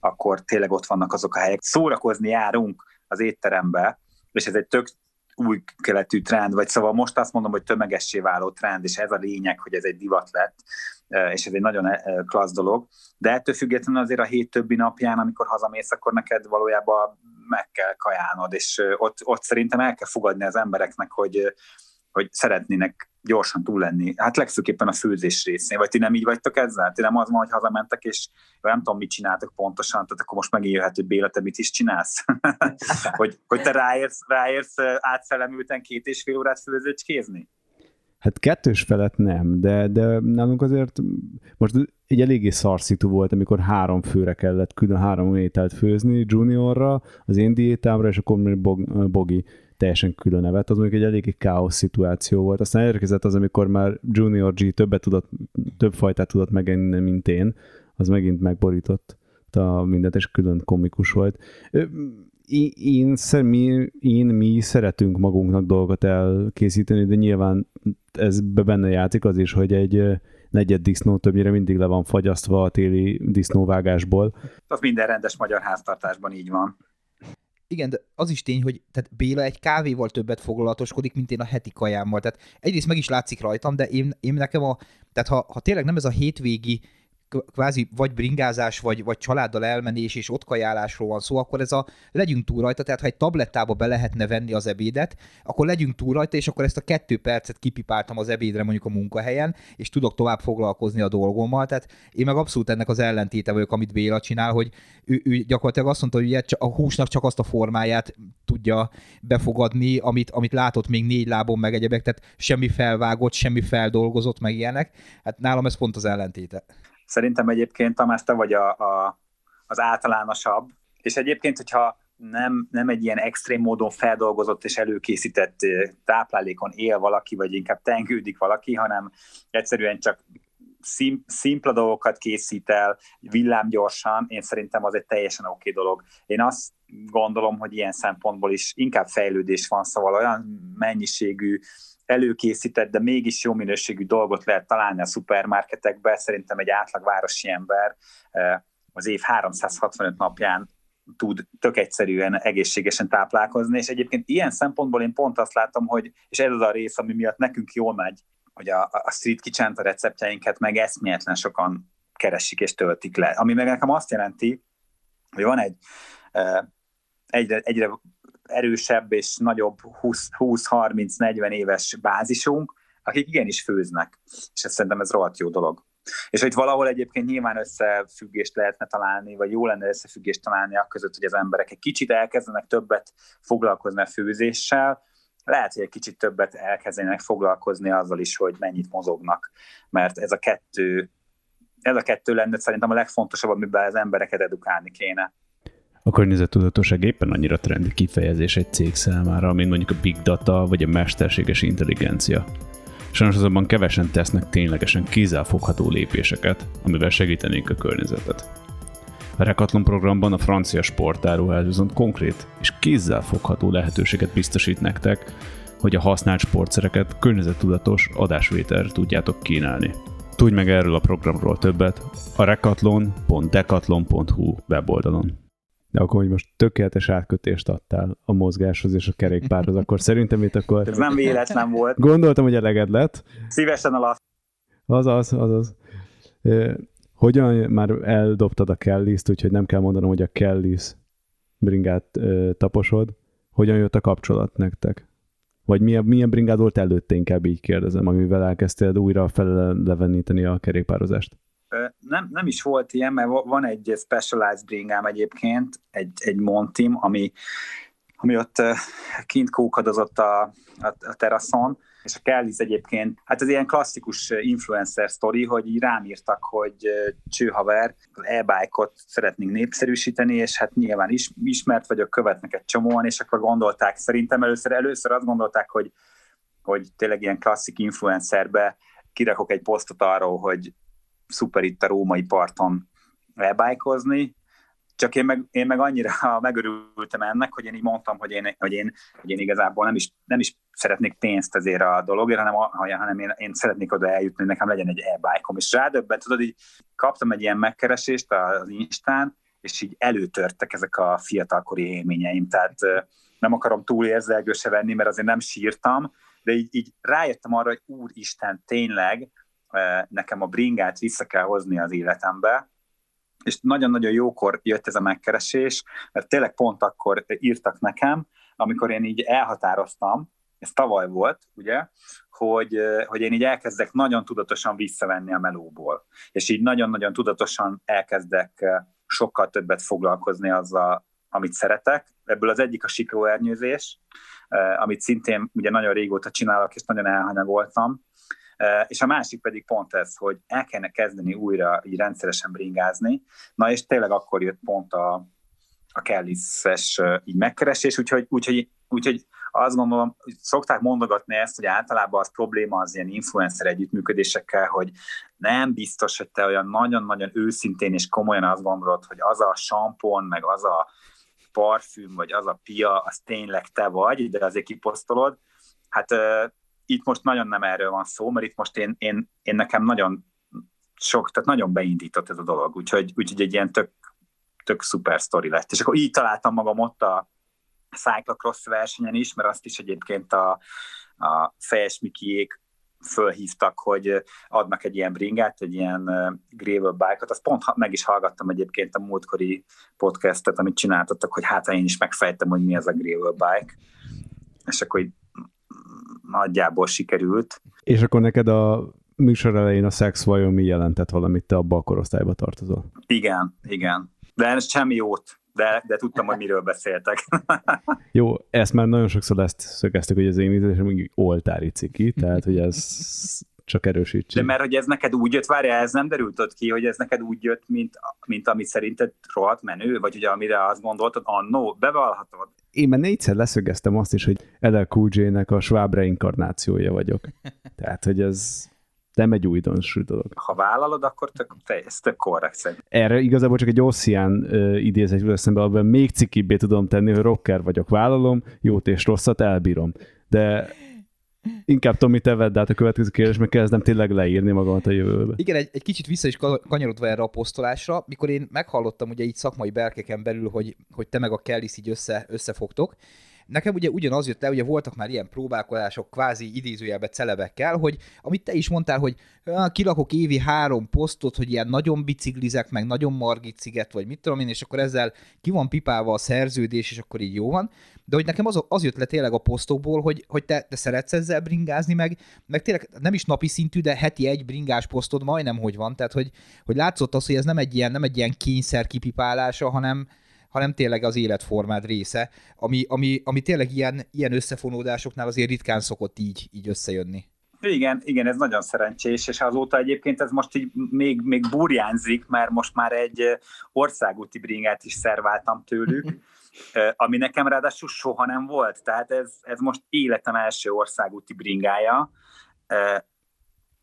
akkor tényleg ott vannak azok a helyek. Szórakozni járunk az étterembe, és ez egy tök új keletű trend, vagy szóval most azt mondom, hogy tömegessé váló trend, és ez a lényeg, hogy ez egy divat lett, és ez egy nagyon klassz dolog, de ettől függetlenül azért a hét többi napján, amikor hazamész, akkor neked valójában meg kell kajálnod, és ott, ott szerintem el kell fogadni az embereknek, hogy, hogy szeretnének gyorsan túl lenni. Hát legfőképpen a főzés részén. Vagy ti nem így vagytok ezzel? Ti nem az van, hogy hazamentek, és nem tudom, mit csináltok pontosan, tehát akkor most megint jöhet, hogy Béla, te mit is csinálsz? hogy, hogy te ráérsz, ráérsz átszellemülten két és fél órát főzőcskézni? Hát kettős felett nem, de, de nálunk azért most egy eléggé szarszitu volt, amikor három főre kellett külön három ételt főzni, juniorra, az én diétámra, és akkor még Bogi teljesen külön nevet, az mondjuk egy eléggé káosz szituáció volt. Aztán érkezett az, amikor már Junior G többet tudott, több fajtát tudott megenni, mint én, az megint megborított a mindent, és külön komikus volt. Én, én, mi, én, mi szeretünk magunknak dolgot elkészíteni, de nyilván ez benne játszik az is, hogy egy negyed disznó többnyire mindig le van fagyasztva a téli disznóvágásból. Az minden rendes magyar háztartásban így van igen, de az is tény, hogy tehát Béla egy kávéval többet foglalatoskodik, mint én a heti kajámmal. Tehát egyrészt meg is látszik rajtam, de én, én nekem a, tehát ha, ha tényleg nem ez a hétvégi kvázi vagy bringázás, vagy, vagy családdal elmenés és ott kajálásról van szó, akkor ez a legyünk túl rajta, tehát ha egy tablettába be lehetne venni az ebédet, akkor legyünk túl rajta, és akkor ezt a kettő percet kipipáltam az ebédre mondjuk a munkahelyen, és tudok tovább foglalkozni a dolgommal, tehát én meg abszolút ennek az ellentéte vagyok, amit Béla csinál, hogy ő, ő gyakorlatilag azt mondta, hogy a húsnak csak azt a formáját tudja befogadni, amit, amit látott még négy lábon meg egyebek, tehát semmi felvágott, semmi feldolgozott, meg ilyenek. Hát nálam ez pont az ellentéte. Szerintem egyébként Tamás, te vagy a, a, az általánosabb, és egyébként, hogyha nem, nem egy ilyen extrém módon feldolgozott és előkészített táplálékon él valaki, vagy inkább tengődik valaki, hanem egyszerűen csak szim, szimpla dolgokat készít el villámgyorsan, én szerintem az egy teljesen oké okay dolog. Én azt gondolom, hogy ilyen szempontból is inkább fejlődés van, szóval olyan mennyiségű előkészített, de mégis jó minőségű dolgot lehet találni a szupermarketekben. Szerintem egy átlag városi ember eh, az év 365 napján tud tök egyszerűen egészségesen táplálkozni, és egyébként ilyen szempontból én pont azt látom, hogy, és ez az a rész, ami miatt nekünk jól megy, hogy a, a street kitchen a receptjeinket meg eszméletlen sokan keresik és töltik le. Ami meg nekem azt jelenti, hogy van egy eh, egyre, egyre erősebb és nagyobb 20-30-40 éves bázisunk, akik igenis főznek, és ez szerintem ez rohadt jó dolog. És hogy valahol egyébként nyilván összefüggést lehetne találni, vagy jó lenne összefüggést találni a között, hogy az emberek egy kicsit elkezdenek többet foglalkozni a főzéssel, lehet, hogy egy kicsit többet elkezdenek foglalkozni azzal is, hogy mennyit mozognak, mert ez a kettő, ez a kettő lenne szerintem a legfontosabb, amiben az embereket edukálni kéne. A környezettudatosság éppen annyira trendi kifejezés egy cég számára, mint mondjuk a big data vagy a mesterséges intelligencia. Sajnos azonban kevesen tesznek ténylegesen kézzelfogható lépéseket, amivel segítenék a környezetet. A Rekatlon programban a francia sportáruház viszont konkrét és kézzelfogható lehetőséget biztosít nektek, hogy a használt sportszereket környezettudatos adásvételre tudjátok kínálni. Tudj meg erről a programról többet a rekatlon.decathlon.hu weboldalon. De akkor, hogy most tökéletes átkötést adtál a mozgáshoz és a kerékpárhoz, akkor szerintem itt akkor... Ez nem véletlen volt. Gondoltam, hogy eleged lett. Szívesen alap. Azaz, azaz. Hogyan már eldobtad a Kellis-t, úgyhogy nem kell mondanom, hogy a Kellis bringát taposod. Hogyan jött a kapcsolat nektek? Vagy milyen, milyen bringád volt előtte, inkább így kérdezem, amivel elkezdtél újra feleleveníteni a kerékpározást? Nem, nem is volt ilyen, mert van egy Specialized bringám egyébként, egy, egy Montim, ami, ami ott kint kókadozott a, a, a teraszon, és a Kelly's egyébként, hát ez ilyen klasszikus influencer sztori, hogy így rám írtak, hogy csőhaver, az e-bike-ot szeretnénk népszerűsíteni, és hát nyilván is, ismert vagyok, követnek egy csomóan, és akkor gondolták, szerintem először, először azt gondolták, hogy, hogy tényleg ilyen klasszik influencerbe kirakok egy posztot arról, hogy szuper itt a római parton e csak én meg, én meg annyira megörültem ennek, hogy én így mondtam, hogy én, hogy én, hogy én igazából nem is, nem is szeretnék pénzt ezért a dologért, hanem, hanem én, én szeretnék oda eljutni, hogy nekem legyen egy e-bike-om. És rádöbben, tudod, így kaptam egy ilyen megkeresést az Instán, és így előtörtek ezek a fiatalkori élményeim. Tehát nem akarom túl érzelgőse venni, mert azért nem sírtam, de így, így rájöttem arra, hogy úristen, tényleg nekem a bringát vissza kell hozni az életembe, és nagyon-nagyon jókor jött ez a megkeresés, mert tényleg pont akkor írtak nekem, amikor én így elhatároztam, ez tavaly volt, ugye, hogy, hogy én így elkezdek nagyon tudatosan visszavenni a melóból. És így nagyon-nagyon tudatosan elkezdek sokkal többet foglalkozni azzal, amit szeretek. Ebből az egyik a siklóernyőzés, amit szintén ugye nagyon régóta csinálok, és nagyon elhanyagoltam, és a másik pedig pont ez, hogy el kellene kezdeni újra így rendszeresen bringázni, na és tényleg akkor jött pont a, a Kellis-es így megkeresés, úgyhogy, úgyhogy, úgyhogy azt gondolom, hogy szokták mondogatni ezt, hogy általában az probléma az ilyen influencer együttműködésekkel, hogy nem biztos, hogy te olyan nagyon-nagyon őszintén és komolyan azt gondolod, hogy az a sampon, meg az a parfüm, vagy az a pia, az tényleg te vagy, de azért kiposztolod. Hát itt most nagyon nem erről van szó, mert itt most én, én, én nekem nagyon sok, tehát nagyon beindított ez a dolog, úgyhogy, úgyhogy egy ilyen tök, tök szuper sztori lett. És akkor így találtam magam ott a cyclocross versenyen is, mert azt is egyébként a, a Fejes Mikiék fölhívtak, hogy adnak egy ilyen bringát, egy ilyen gravel bike-ot. Azt pont meg is hallgattam egyébként a múltkori podcastet, amit csináltattak, hogy hát én is megfejtem, hogy mi az a gravel bike. És akkor így nagyjából sikerült. És akkor neked a műsor elején a szex vajon mi jelentett valamit, te abba a korosztályba tartozol? Igen, igen. De ez semmi jót de, de tudtam, hogy miről beszéltek. Jó, ezt már nagyon sokszor ezt szögeztük, hogy az én ízlésem oltári ciki, tehát hogy ez csak erősítse. De mert hogy ez neked úgy jött, várja, ez nem derült ott ki, hogy ez neked úgy jött, mint, mint amit szerinted rohadt menő, vagy hogy amire azt gondoltad, annó, bevallhatod? Én már négyszer leszögeztem azt is, hogy Edel Cool nek a sváb reinkarnációja vagyok. Tehát, hogy ez nem egy újdonsú dolog. Ha vállalod, akkor tök, te, ez tök korrekt szerint. Erre igazából csak egy Ossian uh, idézet jut eszembe, abban még cikibbé tudom tenni, hogy rocker vagyok, vállalom, jót és rosszat elbírom. De Inkább Tomi, te vedd át a következő kérdés, mert kezdem tényleg leírni magamat a jövőbe. Igen, egy, egy kicsit vissza is kanyarodva erre a posztolásra, mikor én meghallottam ugye így szakmai berkeken belül, hogy, hogy te meg a Kellis így össze, összefogtok, Nekem ugye ugyanaz jött le, ugye voltak már ilyen próbálkozások kvázi idézőjelbe celebekkel, hogy amit te is mondtál, hogy kilakok évi három posztot, hogy ilyen nagyon biciklizek, meg nagyon margiciget, vagy mit tudom én, és akkor ezzel ki van pipálva a szerződés, és akkor így jó van. De hogy nekem az, az jött le tényleg a posztokból, hogy, hogy te, te szeretsz ezzel bringázni, meg, meg tényleg nem is napi szintű, de heti egy bringás posztod majdnem hogy van. Tehát, hogy, hogy látszott az, hogy ez nem egy ilyen, nem egy ilyen kényszer kipipálása, hanem, hanem tényleg az életformád része, ami, ami, ami tényleg ilyen, ilyen összefonódásoknál azért ritkán szokott így, így összejönni. Igen, igen, ez nagyon szerencsés, és azóta egyébként ez most így még, még burjánzik, mert most már egy országúti bringát is szerváltam tőlük, ami nekem ráadásul soha nem volt. Tehát ez, ez most életem első országúti bringája,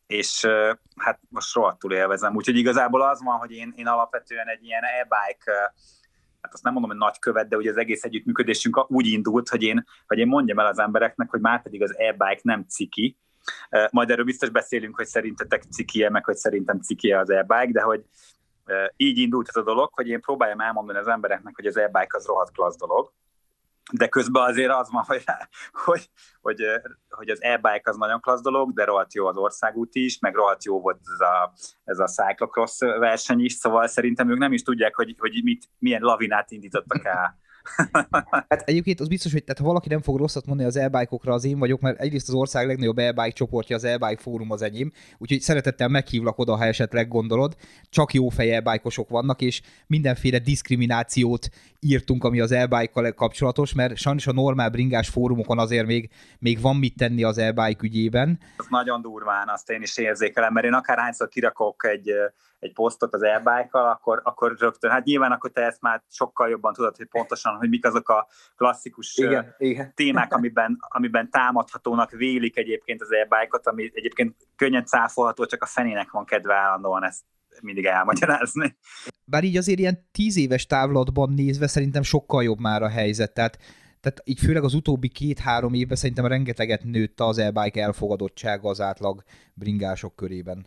és hát most rohadtul élvezem. Úgyhogy igazából az van, hogy én, én alapvetően egy ilyen e-bike hát azt nem mondom, hogy nagykövet, de ugye az egész együttműködésünk úgy indult, hogy én, hogy én mondjam el az embereknek, hogy már pedig az e-bike nem ciki, majd erről biztos beszélünk, hogy szerintetek ciki meg hogy szerintem ciki az e-bike, de hogy így indult ez a dolog, hogy én próbáljam elmondani az embereknek, hogy az e-bike az rohadt klassz dolog, de közben azért az van, hogy, hogy, hogy, hogy az e-bike az nagyon klassz dolog, de rohadt jó az országút is, meg rohadt jó volt ez a, ez a cyclocross verseny is, szóval szerintem ők nem is tudják, hogy, hogy mit, milyen lavinát indítottak el hát egyébként az biztos, hogy tehát, ha valaki nem fog rosszat mondani az e az én vagyok, mert egyrészt az ország legnagyobb e csoportja, az e fórum az enyém, úgyhogy szeretettel meghívlak oda, ha esetleg gondolod. Csak jó fej e vannak, és mindenféle diszkriminációt írtunk, ami az e kapcsolatos, mert sajnos a normál bringás fórumokon azért még, még van mit tenni az e ügyében. Az nagyon durván, azt én is érzékelem, mert én akárhányszor kirakok egy egy posztot az e akkor, akkor rögtön, hát nyilván akkor te ezt már sokkal jobban tudod, hogy pontosan, hogy mik azok a klasszikus igen, igen. témák, amiben, amiben támadhatónak vélik egyébként az e ami egyébként könnyen cáfolható, csak a fenének van kedve állandóan ezt mindig elmagyarázni. Bár így azért ilyen tíz éves távlatban nézve szerintem sokkal jobb már a helyzet, tehát tehát így főleg az utóbbi két-három évben szerintem rengeteget nőtt az e-bike elfogadottsága az átlag bringások körében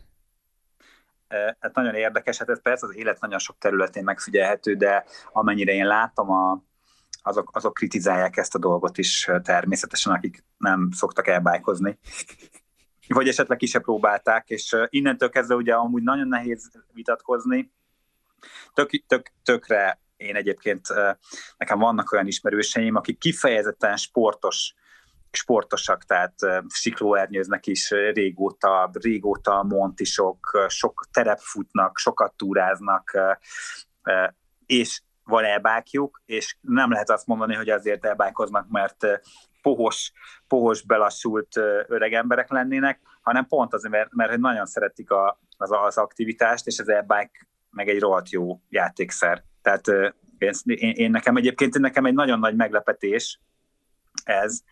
hát nagyon érdekes, hát ez persze az élet nagyon sok területén megfigyelhető, de amennyire én látom, a, azok, azok kritizálják ezt a dolgot is természetesen, akik nem szoktak elbájkozni. Vagy esetleg ki se próbálták, és innentől kezdve ugye amúgy nagyon nehéz vitatkozni. Tök, tök, tökre én egyébként, nekem vannak olyan ismerőseim, akik kifejezetten sportos sportosak, tehát siklóernyőznek is régóta, régóta montisok, sok terepfutnak, sokat túráznak, és van elbákjuk, és nem lehet azt mondani, hogy azért elbákoznak, mert pohos, pohos belassult öreg emberek lennének, hanem pont azért, mert, mert nagyon szeretik a, az, az aktivitást, és az elbike meg egy rohadt jó játékszer. Tehát én, én, én nekem egyébként nekem egy nagyon nagy meglepetés ez,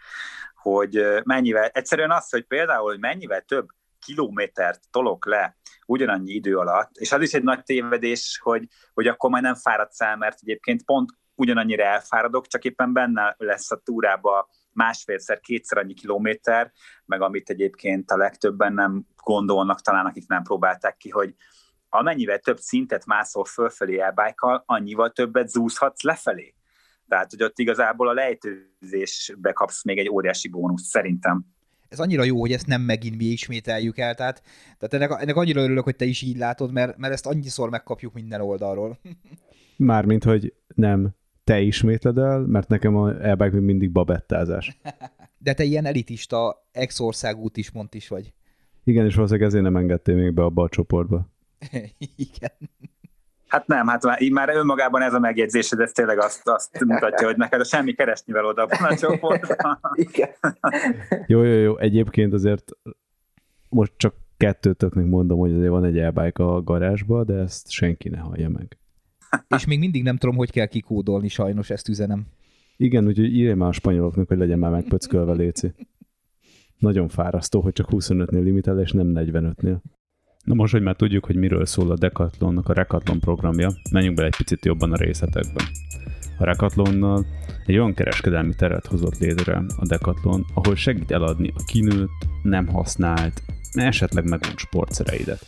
hogy mennyivel, egyszerűen az, hogy például, hogy mennyivel több kilométert tolok le ugyanannyi idő alatt, és az is egy nagy tévedés, hogy, hogy akkor majd nem fáradsz el, mert egyébként pont ugyanannyira elfáradok, csak éppen benne lesz a túrába másfélszer, kétszer annyi kilométer, meg amit egyébként a legtöbben nem gondolnak, talán akik nem próbálták ki, hogy amennyivel több szintet mászol fölfelé elbájkal, annyival többet zúzhatsz lefelé. Tehát, hogy ott igazából a lejtőzésbe kapsz még egy óriási bónusz, szerintem. Ez annyira jó, hogy ezt nem megint mi ismételjük el, tehát, tehát ennek, ennek annyira örülök, hogy te is így látod, mert, mert ezt annyiszor megkapjuk minden oldalról. Mármint, hogy nem te ismétled el, mert nekem a airbag mindig babettázás. De te ilyen elitista, ex-országút is mond is vagy. Igen, és valószínűleg ezért nem engedtél még be abba a csoportba. Igen. Hát nem, hát már, így már önmagában ez a megjegyzésed, ez tényleg azt, azt mutatja, hogy neked a semmi keresnivel oda a csoportban. Igen. jó, jó, jó. Egyébként azért most csak kettőtöknek mondom, hogy azért van egy elbike a garázsba, de ezt senki ne hallja meg. És még mindig nem tudom, hogy kell kikódolni, sajnos ezt üzenem. Igen, úgyhogy írj már a spanyoloknak, hogy legyen már megpöckölve léci. Nagyon fárasztó, hogy csak 25-nél limitel, és nem 45-nél. Na most, hogy már tudjuk, hogy miről szól a Decathlonnak a Recathlon programja, menjünk bele egy picit jobban a részletekbe. A Recathlonnal egy olyan kereskedelmi teret hozott létre a Decathlon, ahol segít eladni a kinőtt, nem használt, esetleg megvont sportszereidet.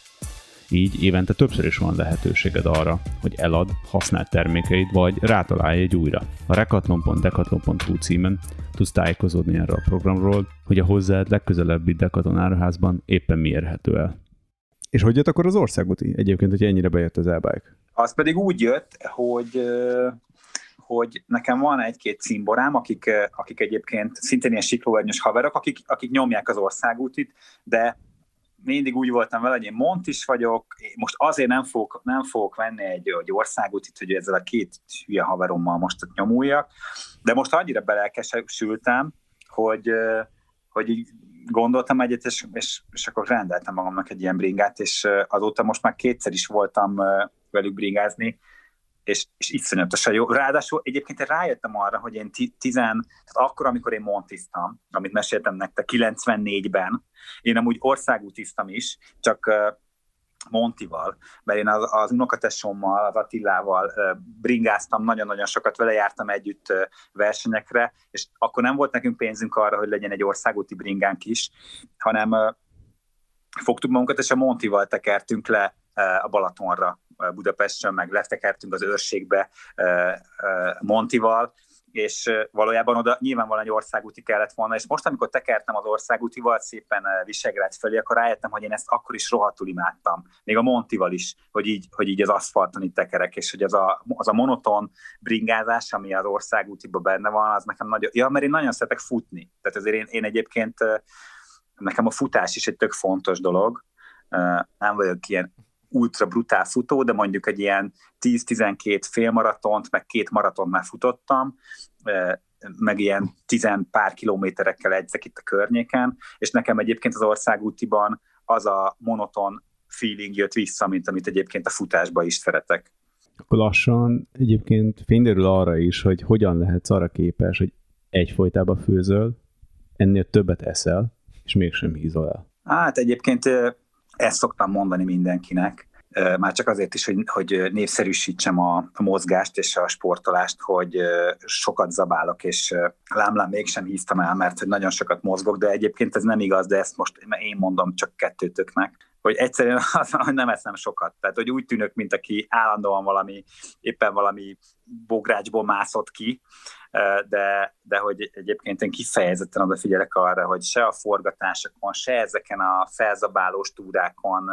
Így évente többször is van lehetőséged arra, hogy elad használt termékeid, vagy rátalálj egy újra. A recathlon.decathlon.hu címen tudsz tájékozódni erről a programról, hogy a hozzád legközelebbi Decathlon áruházban éppen mi érhető el. És hogy jött akkor az országúti egyébként, hogy ennyire bejött az e-bike? Az pedig úgy jött, hogy hogy nekem van egy-két címborám, akik, akik egyébként szintén ilyen siklóernyős haverok, akik, akik nyomják az országútit, de mindig úgy voltam vele, hogy én mont is vagyok, most azért nem fogok, nem fogok venni egy, egy országútit, hogy ezzel a két hülye haverommal most ott nyomuljak, de most annyira belelkesültem, hogy, hogy így gondoltam egyet, és, és, és akkor rendeltem magamnak egy ilyen bringát, és azóta most már kétszer is voltam velük bringázni, és, és iszonyatosan jó. Ráadásul egyébként én rájöttem arra, hogy én tizen, tehát akkor, amikor én montiztam, amit meséltem nektek 94-ben, én amúgy országútiztam is, csak Montival, mert én az, az unokatesommal, az Attilával bringáztam, nagyon-nagyon sokat vele jártam együtt versenyekre, és akkor nem volt nekünk pénzünk arra, hogy legyen egy országúti bringánk is, hanem fogtuk magunkat, és a Montival tekertünk le a Balatonra Budapesten, meg letekertünk az őrségbe Montival, és valójában oda nyilvánvalóan egy országúti kellett volna, és most, amikor tekertem az országútival szépen Visegrád felé, akkor rájöttem, hogy én ezt akkor is rohadtul imádtam, még a Montival is, hogy így, hogy így az aszfalton itt tekerek, és hogy az a, az a monoton bringázás, ami az országútiban benne van, az nekem nagyon, ja, mert én nagyon szeretek futni, tehát azért én, én egyébként nekem a futás is egy tök fontos dolog, nem vagyok ilyen ultra brutál futó, de mondjuk egy ilyen 10-12 félmaratont, meg két maraton már futottam, meg ilyen tizen pár kilométerekkel egyzek itt a környéken, és nekem egyébként az országútiban az a monoton feeling jött vissza, mint amit egyébként a futásba is szeretek. Akkor lassan egyébként fényderül arra is, hogy hogyan lehetsz arra képes, hogy egyfolytában főzöl, ennél többet eszel, és mégsem hízol el. Hát egyébként ezt szoktam mondani mindenkinek, már csak azért is, hogy, hogy népszerűsítsem a, mozgást és a sportolást, hogy sokat zabálok, és lámlám mégsem híztam el, mert hogy nagyon sokat mozgok, de egyébként ez nem igaz, de ezt most én mondom csak kettőtöknek, hogy egyszerűen az, hogy nem eszem sokat. Tehát, hogy úgy tűnök, mint aki állandóan valami, éppen valami bográcsból mászott ki, de, de hogy egyébként én kifejezetten odafigyelek arra, hogy se a forgatásokon, se ezeken a felzabálós túrákon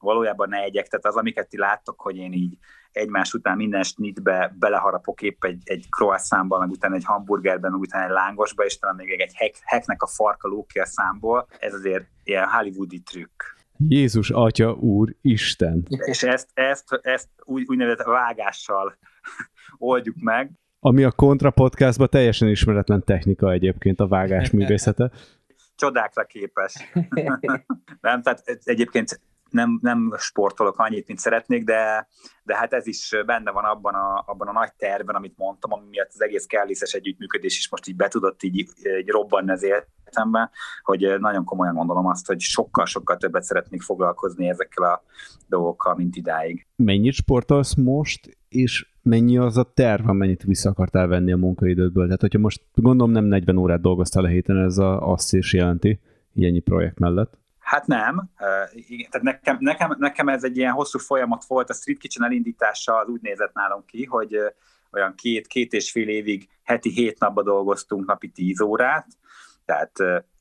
valójában ne egyek, tehát az, amiket ti láttok, hogy én így egymás után minden snitbe beleharapok épp egy, egy croissantba, meg utána egy hamburgerben, meg utána egy lángosba, és talán még egy hek, heknek a farka lók ki a számból, ez azért ilyen hollywoodi trükk. Jézus, Atya, Úr, Isten. És ezt, ezt, ezt úgy, úgynevezett vágással oldjuk meg. Ami a Kontra podcastban teljesen ismeretlen technika egyébként a vágás művészete. Csodákra képes. Nem, tehát egyébként nem, nem sportolok annyit, mint szeretnék, de, de hát ez is benne van abban a, abban a nagy tervben, amit mondtam, ami miatt az egész kellészes együttműködés is most így betudott így, így robbanni az életemben, hogy nagyon komolyan gondolom azt, hogy sokkal-sokkal többet szeretnék foglalkozni ezekkel a dolgokkal, mint idáig. Mennyit sportolsz most, és mennyi az a terv, amennyit vissza akartál venni a munkaidődből? Tehát, hogyha most gondolom nem 40 órát dolgoztál a héten, ez a, azt is jelenti, ennyi projekt mellett. Hát nem, tehát nekem, nekem, nekem ez egy ilyen hosszú folyamat volt, a Street Kitchen elindítása az úgy nézett nálunk ki, hogy olyan két, két és fél évig heti hét napba dolgoztunk napi tíz órát, tehát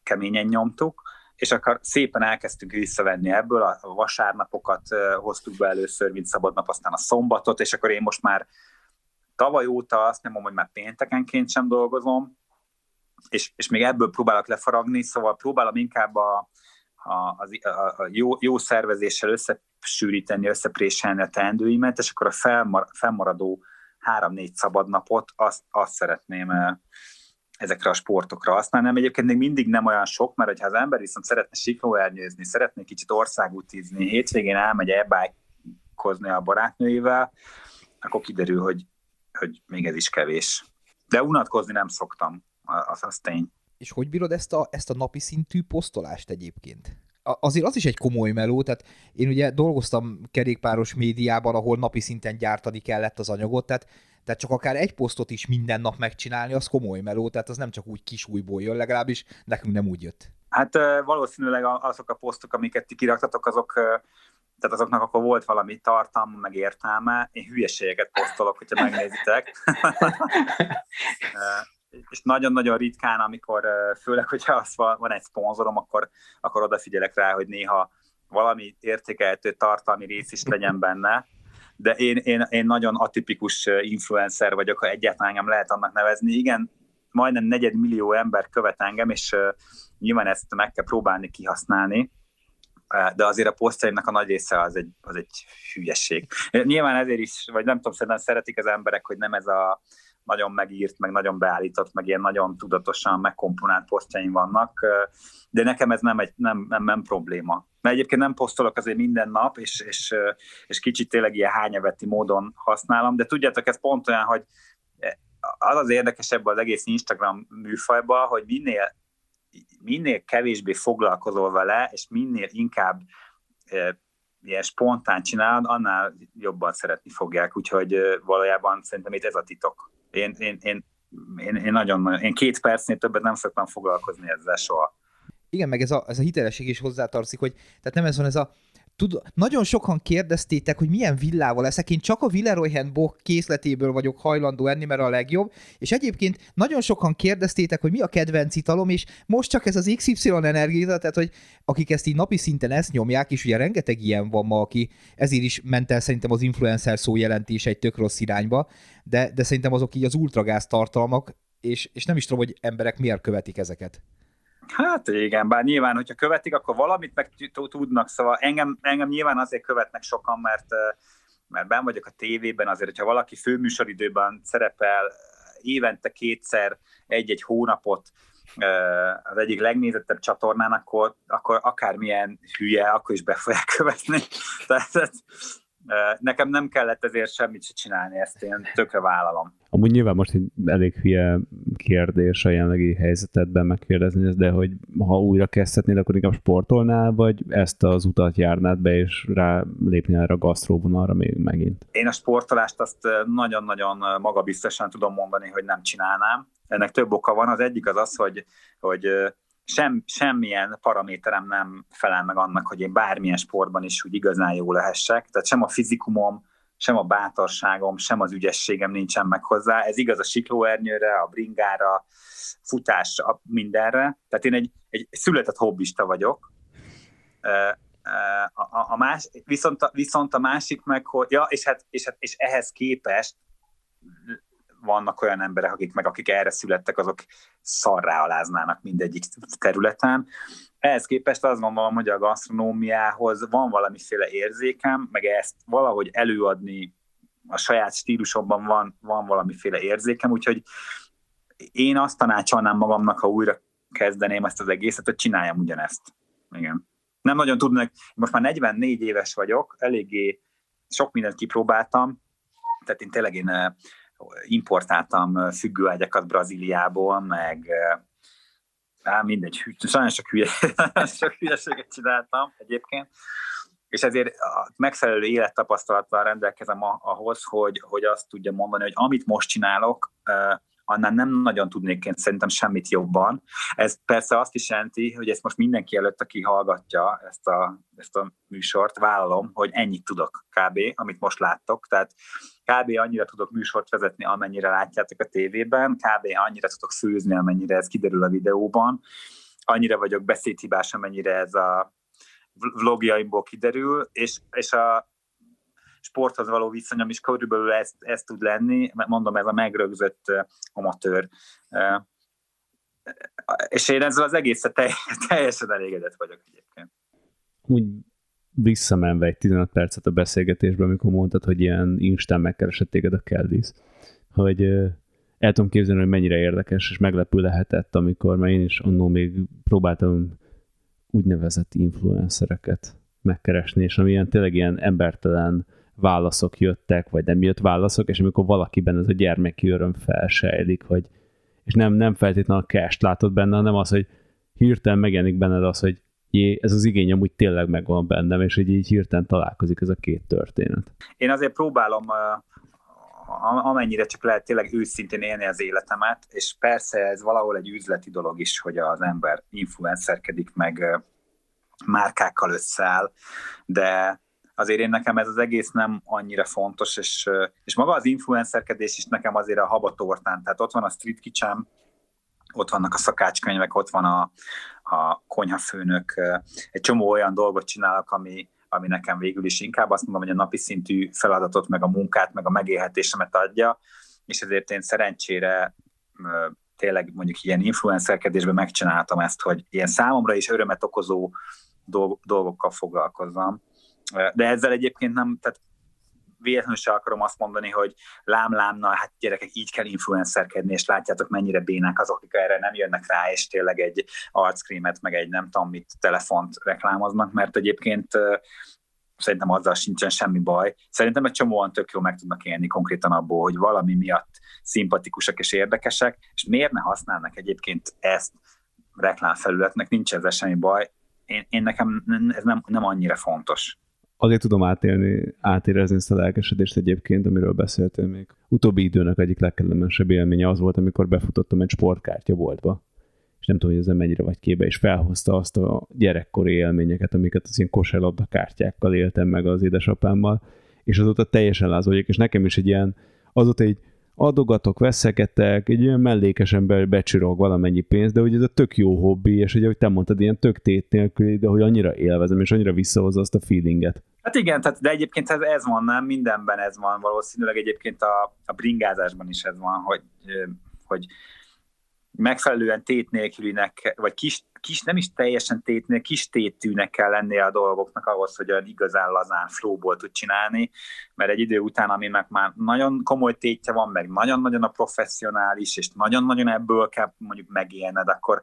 keményen nyomtuk, és akkor szépen elkezdtünk visszavenni ebből, a vasárnapokat hoztuk be először, mint szabadnap, aztán a szombatot, és akkor én most már tavaly óta azt mondom, hogy már péntekenként sem dolgozom, és, és még ebből próbálok lefaragni, szóval próbálom inkább a, a, a, a jó, jó szervezéssel összesűríteni, összepréselni a teendőimet, és akkor a felmar, felmaradó három-négy szabad napot azt, azt szeretném ezekre a sportokra használni. Nem egyébként még mindig nem olyan sok, mert ha az ember viszont szeretne siklóernyőzni, szeretne kicsit országútízni, hétvégén elmegy elbájkozni a barátnőivel, akkor kiderül, hogy, hogy még ez is kevés. De unatkozni nem szoktam, az, az tény. És hogy bírod ezt a, ezt a napi szintű posztolást egyébként? azért az is egy komoly meló, tehát én ugye dolgoztam kerékpáros médiában, ahol napi szinten gyártani kellett az anyagot, tehát, tehát csak akár egy posztot is minden nap megcsinálni, az komoly meló, tehát az nem csak úgy kis újból jön, legalábbis nekünk nem úgy jött. Hát valószínűleg azok a posztok, amiket ti kiraktatok, azok tehát azoknak akkor volt valami tartalma, meg értelme. Én hülyeségeket posztolok, hogyha megnézitek. és nagyon-nagyon ritkán, amikor főleg, hogyha az van egy szponzorom, akkor, akkor odafigyelek rá, hogy néha valami értékelhető tartalmi rész is legyen benne, de én, én, én nagyon atipikus influencer vagyok, ha egyáltalán engem lehet annak nevezni. Igen, majdnem negyed millió ember követ engem, és uh, nyilván ezt meg kell próbálni kihasználni, de azért a posztjaimnak a nagy része az egy, az egy hülyesség. Nyilván ezért is, vagy nem tudom, szerintem szeretik az emberek, hogy nem ez a nagyon megírt, meg nagyon beállított, meg ilyen nagyon tudatosan megkomponált posztjaim vannak, de nekem ez nem, egy, nem, nem, nem probléma. Mert egyébként nem posztolok azért minden nap, és, és, és kicsit tényleg ilyen hányaveti módon használom, de tudjátok, ez pont olyan, hogy az az érdekesebb az egész Instagram műfajban, hogy minél, minél kevésbé foglalkozol vele, és minél inkább e, ilyen spontán csinálod, annál jobban szeretni fogják, úgyhogy e, valójában szerintem itt ez a titok. Én, én, én, én, én nagyon, én két percnél többet nem szoktam foglalkozni ezzel soha. Igen, meg ez a, ez a hitelesség is hozzátartozik, hogy tehát nem ez van ez a tud, nagyon sokan kérdeztétek, hogy milyen villával leszek. Én csak a Villeroy Bock készletéből vagyok hajlandó enni, mert a legjobb. És egyébként nagyon sokan kérdeztétek, hogy mi a kedvenc italom, és most csak ez az XY energia, tehát hogy akik ezt így napi szinten ezt nyomják, és ugye rengeteg ilyen van ma, aki ezért is ment el szerintem az influencer szó jelentés egy tök rossz irányba, de, de szerintem azok így az ultragáz tartalmak, és, és nem is tudom, hogy emberek miért követik ezeket. Hát igen, bár nyilván, hogyha követik, akkor valamit meg tudnak, szóval engem, engem nyilván azért követnek sokan, mert, mert ben vagyok a tévében, azért, hogyha valaki főműsoridőben szerepel évente kétszer egy-egy hónapot az egyik legnézettebb csatornán, akkor, akkor akármilyen hülye, akkor is be fogják követni. Tehát Nekem nem kellett ezért semmit se csinálni, ezt én tökre vállalom. Amúgy nyilván most egy elég hülye kérdés a jelenlegi helyzetedben megkérdezni de hogy ha újra kezdhetnél, akkor inkább sportolnál, vagy ezt az utat járnád be, és rá lépnél erre a gasztróvonalra még megint? Én a sportolást azt nagyon-nagyon magabiztosan tudom mondani, hogy nem csinálnám. Ennek több oka van. Az egyik az az, hogy, hogy sem, semmilyen paraméterem nem felel meg annak, hogy én bármilyen sportban is úgy igazán jó lehessek. Tehát sem a fizikumom, sem a bátorságom, sem az ügyességem nincsen meg hozzá. Ez igaz a siklóernyőre, a bringára, futásra, mindenre. Tehát én egy, egy született hobbista vagyok. A, a, a más, viszont, a, viszont a másik meg, hogy ja, és, hát, és, hát, és ehhez képest vannak olyan emberek, akik meg akik erre születtek, azok szarrá aláznának mindegyik területen. Ehhez képest azt gondolom, hogy a gasztronómiához van valamiféle érzékem, meg ezt valahogy előadni a saját stílusomban van, van valamiféle érzékem, úgyhogy én azt tanácsolnám magamnak, ha újra kezdeném ezt az egészet, hogy csináljam ugyanezt. Igen. Nem nagyon tudnak, most már 44 éves vagyok, eléggé sok mindent kipróbáltam, tehát én tényleg én importáltam függőágyakat Brazíliából, meg á, mindegy, sajnos sok, hülye, sok hülyeséget csináltam egyébként, és ezért a megfelelő élettapasztalattal rendelkezem ahhoz, hogy, hogy azt tudja mondani, hogy amit most csinálok, annál nem nagyon tudnék én szerintem semmit jobban. Ez persze azt is jelenti, hogy ezt most mindenki előtt, aki hallgatja ezt a, ezt a műsort, vállalom, hogy ennyit tudok kb., amit most láttok. Tehát kb. annyira tudok műsort vezetni, amennyire látjátok a tévében, kb. annyira tudok főzni, amennyire ez kiderül a videóban, annyira vagyok beszédhibás, amennyire ez a vlogjaimból kiderül, és, és a, sporthoz való viszonyom is körülbelül ez, ez tud lenni, mondom, ez a megrögzött amatőr. És én ezzel az egészet teljesen elégedett vagyok egyébként. Úgy visszamenve egy 15 percet a beszélgetésbe, amikor mondtad, hogy ilyen Instán megkeresett téged a Kellis, hogy el tudom képzelni, hogy mennyire érdekes és meglepő lehetett, amikor már én is annól még próbáltam úgynevezett influencereket megkeresni, és amilyen tényleg ilyen embertelen válaszok jöttek, vagy nem jött válaszok, és amikor valakiben ez a gyermeki öröm felsejlik, hogy és nem, nem feltétlenül a cash látod benne, hanem az, hogy hirtelen megjelenik benned az, hogy jé, ez az igény amúgy tényleg megvan bennem, és hogy így hirtelen találkozik ez a két történet. Én azért próbálom amennyire csak lehet tényleg őszintén élni az életemet, és persze ez valahol egy üzleti dolog is, hogy az ember influencerkedik, meg márkákkal összeáll, de azért én nekem ez az egész nem annyira fontos, és, és maga az influencerkedés is nekem azért a habatortán, tehát ott van a street kitchen, ott vannak a szakácskönyvek, ott van a, a konyhafőnök, egy csomó olyan dolgot csinálok, ami, ami nekem végül is inkább azt mondom, hogy a napi szintű feladatot, meg a munkát, meg a megélhetésemet adja, és ezért én szerencsére tényleg mondjuk ilyen influencerkedésben megcsináltam ezt, hogy ilyen számomra is örömet okozó dolgokkal foglalkozzam. De ezzel egyébként nem, tehát véletlenül se akarom azt mondani, hogy lám-lám, na hát gyerekek, így kell influencerkedni, és látjátok, mennyire bénák azok, akik erre nem jönnek rá, és tényleg egy arckrémet, meg egy nem tudom mit, telefont reklámoznak, mert egyébként szerintem azzal sincsen semmi baj. Szerintem egy csomóan tök jó meg tudnak élni konkrétan abból, hogy valami miatt szimpatikusak és érdekesek, és miért ne használnak egyébként ezt reklámfelületnek, nincs ezzel semmi baj. Én, én nekem ez nem, nem annyira fontos azért tudom átélni, átérezni ezt a lelkesedést egyébként, amiről beszéltél még. Utóbbi időnek egyik legkellemesebb élménye az volt, amikor befutottam egy sportkártya boltba, és nem tudom, hogy ezzel mennyire vagy kébe, és felhozta azt a gyerekkori élményeket, amiket az ilyen kosárlabda kártyákkal éltem meg az édesapámmal, és azóta teljesen lázoljuk, és nekem is egy ilyen, azóta egy adogatok, veszegetek, egy ilyen mellékes ember becsirog valamennyi pénzt, de hogy ez a tök jó hobbi, és hogy te mondtad, ilyen tök tét nélkül, de hogy annyira élvezem, és annyira visszahozza azt a feelinget. Hát igen, tehát, de egyébként ez, ez van, nem? Mindenben ez van, valószínűleg egyébként a, a bringázásban is ez van, hogy, hogy megfelelően tét nélkülinek, vagy kis, kis, nem is teljesen tétnél, kis tétűnek kell lennie a dolgoknak ahhoz, hogy olyan igazán lazán flowból tud csinálni, mert egy idő után, aminek már nagyon komoly tétje van, meg nagyon-nagyon a professzionális, és nagyon-nagyon ebből kell mondjuk megélned, akkor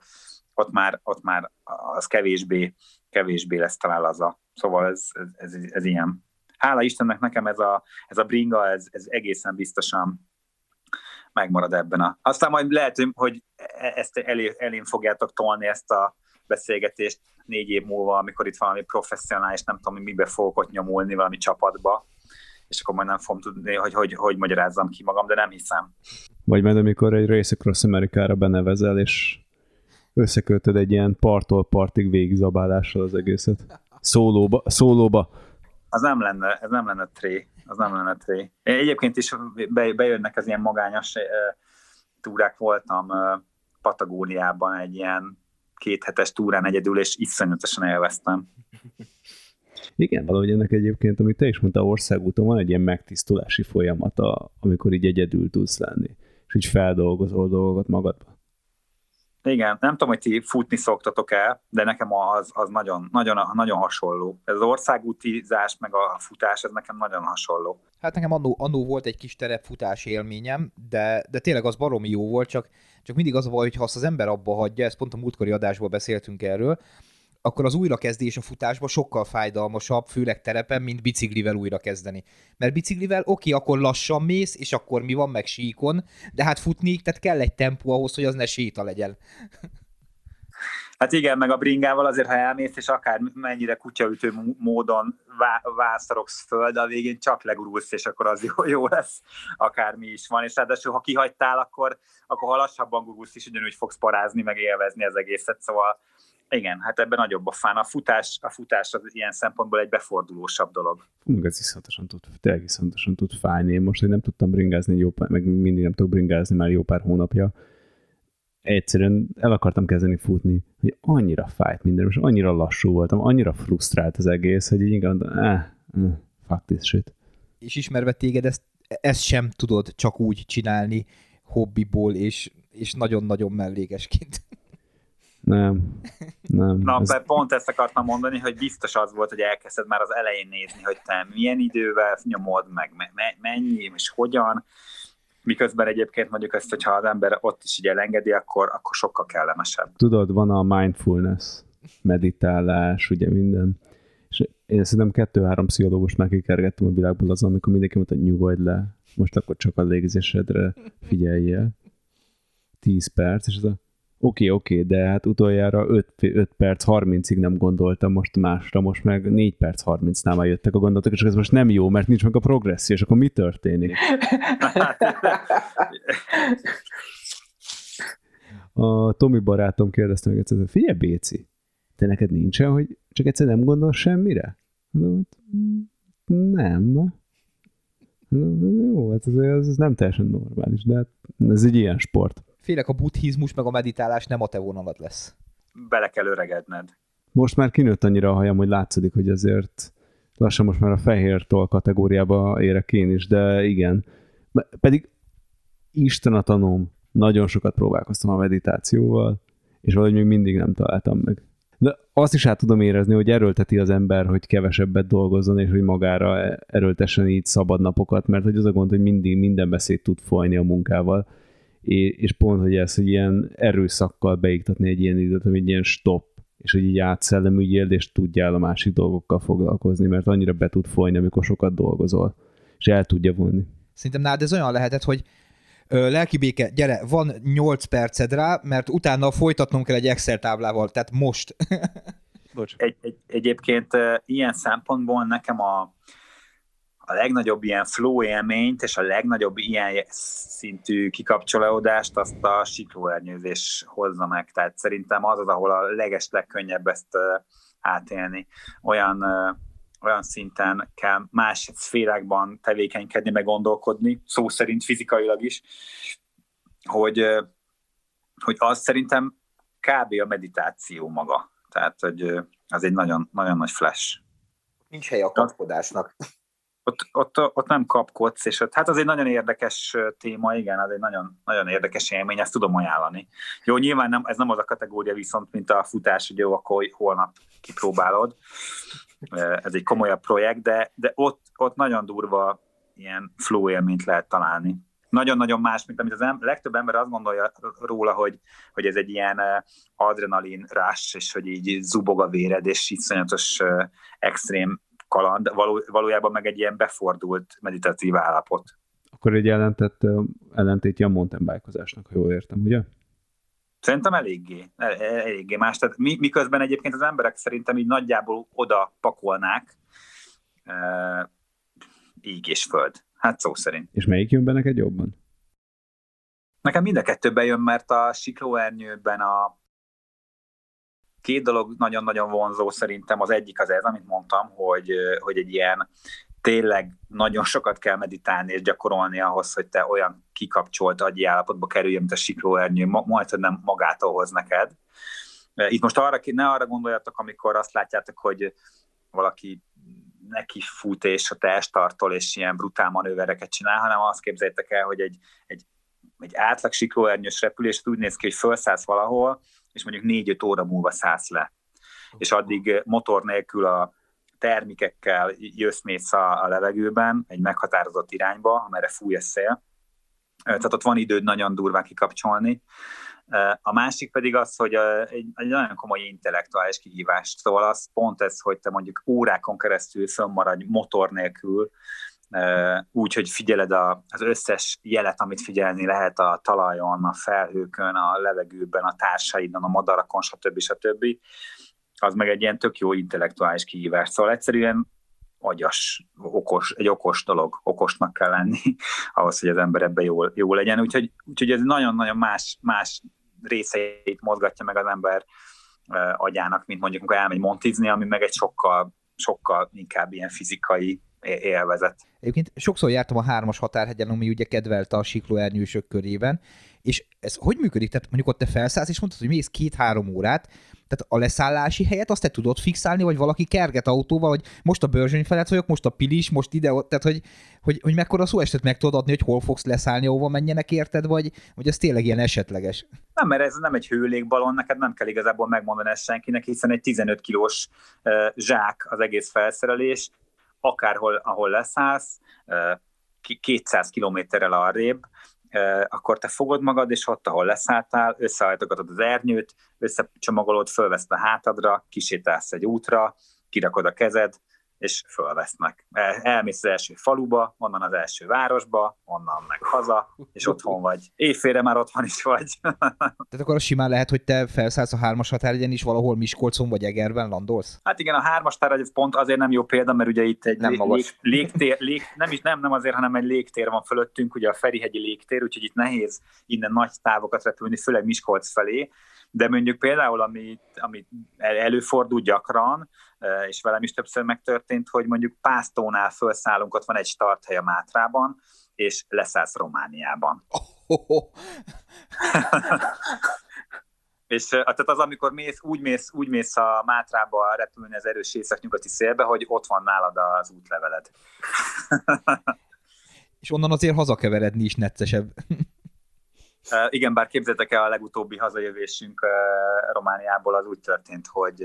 ott már, ott már az kevésbé, kevésbé lesz talán laza. Szóval ez, ez, ez, ez ilyen. Hála Istennek nekem ez a, ez a bringa, ez, ez egészen biztosan megmarad ebben a... Aztán majd lehet, hogy e- ezt elé, elén fogjátok tolni ezt a beszélgetést négy év múlva, amikor itt valami professzionális, nem tudom, mibe fogok ott nyomulni valami csapatba, és akkor majd nem fogom tudni, hogy hogy, hogy magyarázzam ki magam, de nem hiszem. Vagy majd amikor egy Race Across America-ra benevezel, és összekötöd egy ilyen parttól partig végigzabálással az egészet. Szólóba, szólóba. Az nem lenne, ez nem lenne tré az nem lenne tré. Egyébként is bejönnek az ilyen magányos túrák voltam Patagóniában egy ilyen kéthetes túrán egyedül, és iszonyatosan élveztem. Igen, valahogy ennek egyébként, amit te is mondtál, országúton van egy ilyen megtisztulási folyamata, amikor így egyedül tudsz lenni, és így feldolgozol dolgokat magadba. Igen, nem tudom, hogy ti futni szoktatok el, de nekem az, az nagyon, nagyon, nagyon hasonló. Ez az országútizás, meg a futás, ez nekem nagyon hasonló. Hát nekem annó, annó volt egy kis terepfutás élményem, de, de tényleg az baromi jó volt, csak, csak mindig az a baj, hogy ha azt az ember abba hagyja, ezt pont a múltkori adásból beszéltünk erről, akkor az újrakezdés a futásba sokkal fájdalmasabb, főleg terepen, mint biciklivel újrakezdeni. Mert biciklivel oké, akkor lassan mész, és akkor mi van meg síkon, de hát futni, tehát kell egy tempó ahhoz, hogy az ne séta legyen. Hát igen, meg a bringával azért, ha elmész, és akár mennyire kutyaütő módon vá- vászorogsz föl, de a végén csak legurulsz, és akkor az jó, jó lesz, akármi is van. És ráadásul, ha kihagytál, akkor, akkor ha lassabban gurulsz is, ugyanúgy fogsz parázni, meg élvezni az egészet. Szóval igen, hát ebben nagyobb a fán. A futás, a futás az ilyen szempontból egy befordulósabb dolog. Fú, ez iszonyatosan tud, tényleg iszonyatosan tud fájni. Én most, hogy nem tudtam bringázni jó pár, meg mindig nem tudok bringázni már jó pár hónapja, egyszerűen el akartam kezdeni futni, hogy annyira fájt minden, és annyira lassú voltam, annyira frusztrált az egész, hogy így inkább, eh, eh, fuck this shit. És ismerve téged, ezt, ezt sem tudod csak úgy csinálni hobbiból, és, és nagyon-nagyon mellékesként. Nem, nem. Na, ez... pont ezt akartam mondani, hogy biztos az volt, hogy elkezded már az elején nézni, hogy te milyen idővel nyomod, meg me- mennyi, és hogyan, miközben egyébként mondjuk ezt, hogyha az ember ott is így elengedi, akkor, akkor sokkal kellemesebb. Tudod, van a mindfulness, meditálás, ugye minden. És én szerintem kettő-három pszichológus már kikergettem a világból az, amikor mindenki mondta, hogy nyugodj le, most akkor csak a légzésedre figyeljél. 10 perc, és ez a Oké, oké, de hát utoljára 5, 5 perc 30-ig nem gondoltam most másra, most meg 4 perc 30-nál már jöttek a gondolatok, és ez most nem jó, mert nincs meg a progresszió, és akkor mi történik? A Tomi barátom kérdezte meg egyszer, figyelj Béci, te neked nincsen, hogy csak egyszer nem gondol semmire? Nem. Jó, hát ez, ez nem teljesen normális, de hát ez egy ilyen sport. Félek a buddhizmus meg a meditálás nem a te vonalad lesz. Bele kell öregedned. Most már kinőtt annyira a hajam, hogy látszik, hogy azért lassan most már a fehér toll kategóriába érek én is, de igen. Pedig Isten a tanom, nagyon sokat próbálkoztam a meditációval, és valahogy még mindig nem találtam meg. De azt is át tudom érezni, hogy erőlteti az ember, hogy kevesebbet dolgozzon, és hogy magára erőltessen így szabad napokat, mert hogy az a gond, hogy mindig minden beszéd tud folyni a munkával, és pont, hogy ez, hogy ilyen erőszakkal beiktatni egy ilyen időt, ami egy ilyen stop, és hogy így átszellemügyél, és tudjál a másik dolgokkal foglalkozni, mert annyira be tud folyni, amikor sokat dolgozol, és el tudja vonni. Szerintem nálad ez olyan lehetett, hogy lelki béke, gyere, van 8 perced rá, mert utána folytatnom kell egy Excel táblával, tehát most. Bocs. Egy, egy, egyébként ilyen szempontból nekem a, a legnagyobb ilyen flow élményt és a legnagyobb ilyen szintű kikapcsolódást azt a siklóernyőzés hozza meg. Tehát szerintem az az, ahol a leges legkönnyebb ezt átélni. Olyan, olyan szinten kell más szférákban tevékenykedni, meg gondolkodni, szó szerint fizikailag is, hogy, hogy az szerintem kb. a meditáció maga. Tehát, hogy az egy nagyon, nagyon nagy flash. Nincs hely a kapkodásnak ott, ott, ott nem kapkodsz, és ott, hát az egy nagyon érdekes téma, igen, az egy nagyon, nagyon érdekes élmény, ezt tudom ajánlani. Jó, nyilván nem, ez nem az a kategória viszont, mint a futás, hogy jó, akkor holnap kipróbálod. Ez egy komolyabb projekt, de, de ott, ott nagyon durva ilyen flow élményt lehet találni. Nagyon-nagyon más, mint amit az em- legtöbb ember azt gondolja róla, hogy, hogy ez egy ilyen adrenalin rush, és hogy így zubog a véred, és iszonyatos extrém kaland, való, valójában meg egy ilyen befordult meditatív állapot. Akkor egy ellentett, ellentétje a mountain bike-ozásnak, ha jól értem, ugye? Szerintem eléggé, e, e, eléggé más. Tehát mi, miközben egyébként az emberek szerintem így nagyjából oda pakolnák e, íg és föld. Hát szó szerint. És melyik jön be neked jobban? Nekem mind a kettőben jön, mert a siklóernyőben a, Két dolog nagyon-nagyon vonzó szerintem. Az egyik az ez, amit mondtam, hogy, hogy egy ilyen tényleg nagyon sokat kell meditálni és gyakorolni ahhoz, hogy te olyan kikapcsolt agyi állapotba kerülj, mint a siklóernyő, majd, nem magától hoz neked. Itt most arra, ne arra gondoljatok, amikor azt látjátok, hogy valaki neki fut és a testartol, és ilyen brutál manővereket csinál, hanem azt képzeljétek el, hogy egy, egy, egy átlag siklóernyős repülés úgy néz ki, hogy felszállsz valahol, és mondjuk 4-5 óra múlva szállsz le. És addig eh, motor nélkül a termikekkel jössz mész a, a levegőben egy meghatározott irányba, amerre fúj a szél. Tehát ott van időd nagyon durván kikapcsolni. A másik pedig az, hogy egy, egy nagyon komoly intellektuális kihívás. Szóval az pont ez, hogy te mondjuk órákon keresztül fönnmaradj motor nélkül, úgy, hogy figyeled a, az összes jelet, amit figyelni lehet a talajon, a felhőkön, a levegőben, a társaidon, a madarakon, stb. stb. Az meg egy ilyen tök jó intellektuális kihívás. Szóval egyszerűen agyas, okos, egy okos dolog, okosnak kell lenni ahhoz, hogy az ember ebben jó, jó legyen. Úgyhogy, úgyhogy ez nagyon-nagyon más, más részeit mozgatja meg az ember agyának, mint mondjuk, amikor elmegy montizni, ami meg egy sokkal, sokkal inkább ilyen fizikai élvezet. Egyébként sokszor jártam a hármas határhegyen, ami ugye kedvelte a siklóernyősök körében, és ez hogy működik? Tehát mondjuk ott te felszállsz, és mondtad, hogy mész két-három órát, tehát a leszállási helyet azt te tudod fixálni, vagy valaki kerget autóval, hogy most a Börzsöny felett vagyok, most a Pilis, most ide, ott, tehát hogy, hogy, hogy mekkora szó estet meg tudod adni, hogy hol fogsz leszállni, ahova menjenek érted, vagy, vagy ez tényleg ilyen esetleges? Nem, mert ez nem egy hőlékbalon, neked nem kell igazából megmondani ezt senkinek, hiszen egy 15 kilós zsák az egész felszerelés, akárhol, ahol leszállsz, 200 kilométerrel arrébb, akkor te fogod magad, és ott, ahol leszálltál, összehajtogatod az ernyőt, összecsomagolod, fölveszed a hátadra, kisétálsz egy útra, kirakod a kezed, és fölvesznek. Elmész az első faluba, onnan az első városba, onnan meg haza, és otthon vagy. Éjfélre már otthon is vagy. Tehát akkor simán lehet, hogy te felszállsz a hármas határgyen is valahol Miskolcon vagy Egerben landolsz? Hát igen, a hármas határhegy pont azért nem jó példa, mert ugye itt egy nem lég, lég, légtér, lég, nem is nem, nem azért, hanem egy légtér van fölöttünk, ugye a Ferihegyi légtér, úgyhogy itt nehéz innen nagy távokat repülni, főleg Miskolc felé, de mondjuk például, ami, ami előfordul gyakran, és velem is többször megtörtént, hogy mondjuk Pásztónál felszállunk, ott van egy starthely a Mátrában, és leszállsz Romániában. És tehát az, amikor mész, úgy, mész, úgy mész a Mátrába repülni az erős észak-nyugati szélbe, hogy ott van nálad az útleveled. és onnan azért hazakeveredni is neccesebb. Igen, bár képzeltek el a legutóbbi hazajövésünk Romániából, az úgy történt, hogy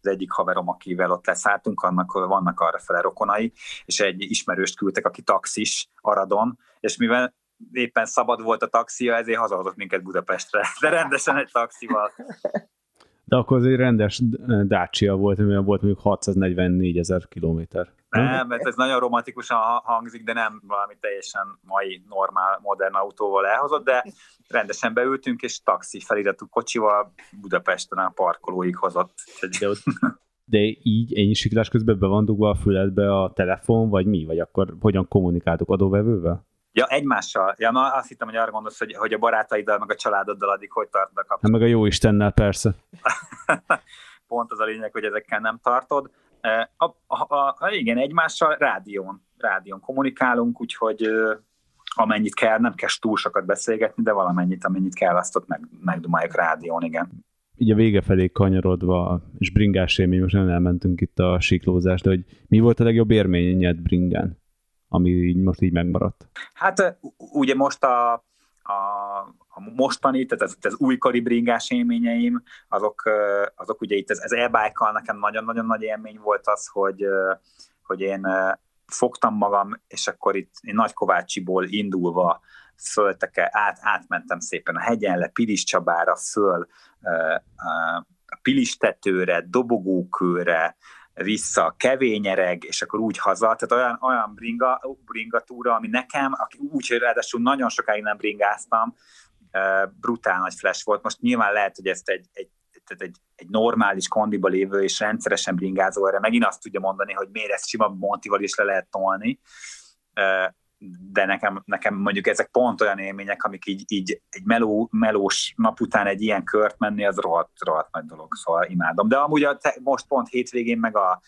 az egyik haverom, akivel ott leszálltunk, annak vannak arra fele rokonai, és egy ismerőst küldtek, aki taxis Aradon, és mivel éppen szabad volt a taxia, ezért hazahozott minket Budapestre, de rendesen egy taxival. De akkor azért rendes Dacia volt, amivel volt mondjuk 644 ezer kilométer. Nem, mert ez nagyon romantikusan hangzik, de nem valami teljesen mai, normál, modern autóval elhozott, de rendesen beültünk, és taxi feliratú kocsival Budapesten a parkolóig hozott. De, de így ennyi siklás közben be van dugva a füledbe a telefon, vagy mi? Vagy akkor hogyan kommunikáltok adóvevővel? Ja, egymással. Ja, na, azt hittem, hogy arra gondolsz, hogy, hogy a barátaiddal, meg a családoddal addig hogy tartod a kapcsolatot. Hát meg a jó Istennel, persze. Pont az a lényeg, hogy ezekkel nem tartod. A, a, a, a, igen, egymással rádión, rádión kommunikálunk, úgyhogy amennyit kell, nem kell túl sokat beszélgetni, de valamennyit, amennyit kell, azt ott meg, megdumáljuk rádión, igen. Így a vége felé kanyarodva, és bringás élmény, most nem elmentünk itt a siklózást, de hogy mi volt a legjobb élményed bringán? Ami így most így megmaradt? Hát ugye most a, a, a mostani, tehát az, az újkori bringás élményeim, azok, azok ugye itt az, az e nekem nagyon-nagyon nagy élmény volt az, hogy, hogy én fogtam magam, és akkor itt Nagykovácsiból indulva fölteke, át, átmentem szépen a hegyen le, Pilis Csabára, föl a Pilis tetőre, Dobogókőre, vissza, kevényereg, és akkor úgy haza, tehát olyan, olyan bringa, túra, ami nekem, aki úgy, hogy ráadásul nagyon sokáig nem bringáztam, brutál nagy flash volt. Most nyilván lehet, hogy ezt egy, egy tehát egy, egy normális kondiba lévő és rendszeresen bringázó erre megint azt tudja mondani, hogy miért ezt sima Montival is le lehet tolni, de nekem, nekem mondjuk ezek pont olyan élmények, amik így, így egy meló, melós nap után egy ilyen kört menni, az rohadt, rohadt nagy dolog, szóval imádom. De amúgy a, most pont hétvégén meg a,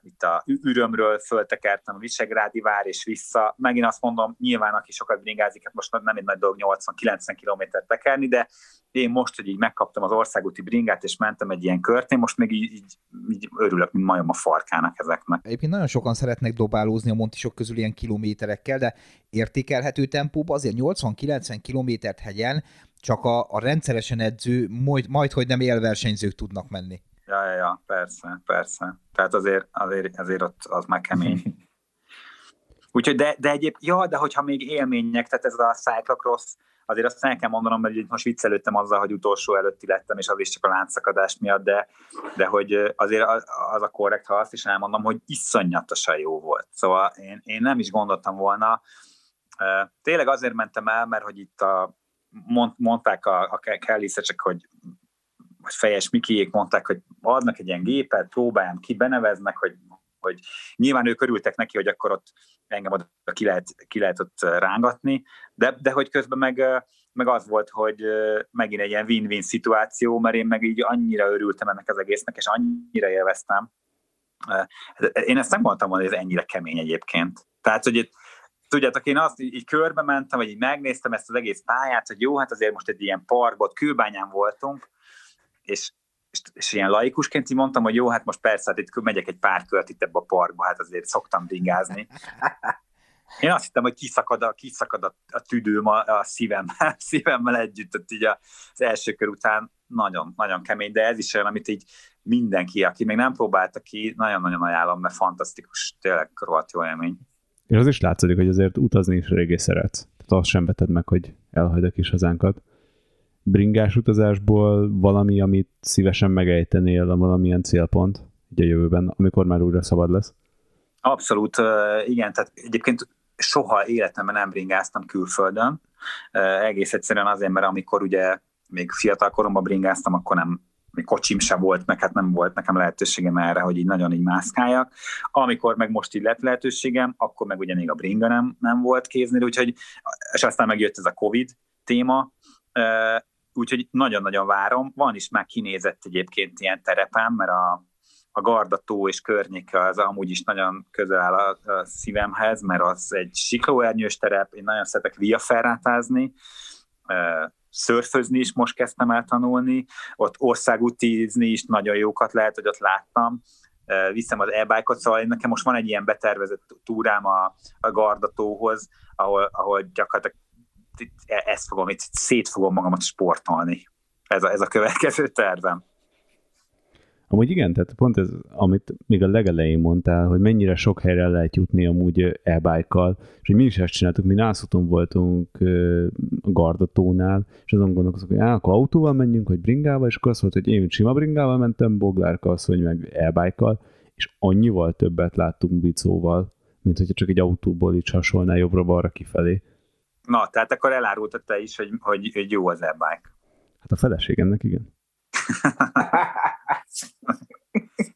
itt a ürömről föltekertem a Visegrádi vár és vissza. Megint azt mondom, nyilván aki sokat bringázik, hát most nem egy nagy dolog 80-90 kilométert tekerni, de én most, hogy így megkaptam az országúti bringát, és mentem egy ilyen kört, én most még így, így, így örülök, mint majom a farkának ezeknek. Egyébként nagyon sokan szeretnek dobálózni a montisok közül ilyen kilométerekkel, de értékelhető tempóban azért 80-90 kilométert hegyen csak a, a rendszeresen edző, majd, majd, hogy nem élversenyzők tudnak menni. Ja, ja, ja, persze, persze. Tehát azért, azért, azért ott az már kemény. Úgyhogy, de, de egyéb, ja, de hogyha még élmények, tehát ez a cyclocross, azért azt el kell mondanom, mert most viccelődtem azzal, hogy utolsó előtti lettem, és az is csak a láncszakadás miatt, de, de hogy azért az, az a korrekt, ha azt is elmondom, hogy iszonyatosan jó volt. Szóval én, én nem is gondoltam volna. Tényleg azért mentem el, mert hogy itt a, mond, mondták a, a kelly hogy vagy fejes Mikiék mondták, hogy adnak egy ilyen gépet, próbáljam ki, beneveznek, hogy, hogy nyilván ők örültek neki, hogy akkor ott engem oda ki lehet, ki lehet ott rángatni, de, de hogy közben meg, meg az volt, hogy megint egy ilyen win-win szituáció, mert én meg így annyira örültem ennek az egésznek, és annyira élveztem. Én ezt nem gondoltam volna, hogy ez ennyire kemény egyébként. Tehát, hogy itt, tudjátok, én azt így, így körbe mentem, vagy így megnéztem ezt az egész pályát, hogy jó, hát azért most egy ilyen parkot, kőbányán voltunk, és, és, és ilyen laikusként így mondtam, hogy jó, hát most persze, hát itt megyek egy pár kört itt ebbe a parkba, hát azért szoktam bringázni. Én azt hittem, hogy kiszakad a, kiszakad a, a tüdőm a, a szívemmel, szívemmel együtt, ott így az első kör után nagyon, nagyon kemény, de ez is olyan, amit így mindenki, aki még nem próbálta ki, nagyon-nagyon ajánlom, mert fantasztikus, tényleg rohadt jó élmény. És az is látszik, hogy azért utazni is régé szeretsz. Tehát azt sem veted meg, hogy elhagyd a kis hazánkat bringás utazásból valami, amit szívesen megejtenél, valamilyen célpont ugye a jövőben, amikor már újra szabad lesz? Abszolút, igen, tehát egyébként soha életemben nem bringáztam külföldön, egész egyszerűen azért, mert amikor ugye még fiatal koromban bringáztam, akkor nem még kocsim sem volt, meg hát nem volt nekem lehetőségem erre, hogy így nagyon így mászkáljak. Amikor meg most így lett lehetőségem, akkor meg ugye még a bringa nem, nem volt kéznél, úgyhogy, és aztán megjött ez a Covid téma, úgyhogy nagyon-nagyon várom. Van is már kinézett egyébként ilyen terepen, mert a, a Gardató és környéke az amúgy is nagyon közel áll a, a szívemhez, mert az egy siklóernyős terep, én nagyon szeretek viaferrátázni, szörfözni is most kezdtem el tanulni, ott országútízni is nagyon jókat lehet, hogy ott láttam, viszem az e-bike-ot, szóval nekem most van egy ilyen betervezett túrám a, a Gardatóhoz, ahol, ahol gyakorlatilag ezt fogom, itt szét fogom magamat sportolni. Ez a, ez a következő tervem. Amúgy igen, tehát pont ez, amit még a legelején mondtál, hogy mennyire sok helyre lehet jutni amúgy e-bike-kal, és hogy mi is ezt csináltuk, mi Nászuton voltunk a Gardatónál, és azon gondolkozok, hogy á, akkor autóval menjünk, vagy bringával, és akkor azt volt, hogy én sima bringával mentem, Boglárka az, hogy meg e-bike-kal, és annyival többet láttunk bicóval, mint hogyha csak egy autóból így hasonlná jobbra-balra kifelé. Na, tehát akkor elárultad te is, hogy, hogy, hogy jó az e-bike. Hát a feleségemnek igen.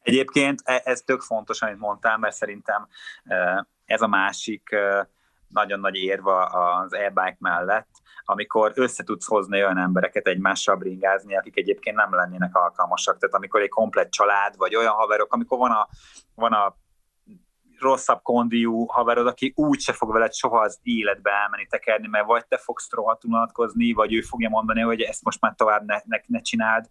Egyébként e, ez tök fontos, amit mondtál, mert szerintem e, ez a másik e, nagyon nagy érva az e-bike mellett, amikor össze tudsz hozni olyan embereket egymással bringázni, akik egyébként nem lennének alkalmasak. Tehát amikor egy komplet család, vagy olyan haverok, amikor van a, van a rosszabb kondiú haverod, aki úgy se fog veled soha az életbe elmenni tekerni, mert vagy te fogsz rohadt unatkozni, vagy ő fogja mondani, hogy ezt most már tovább ne, ne, ne csináld.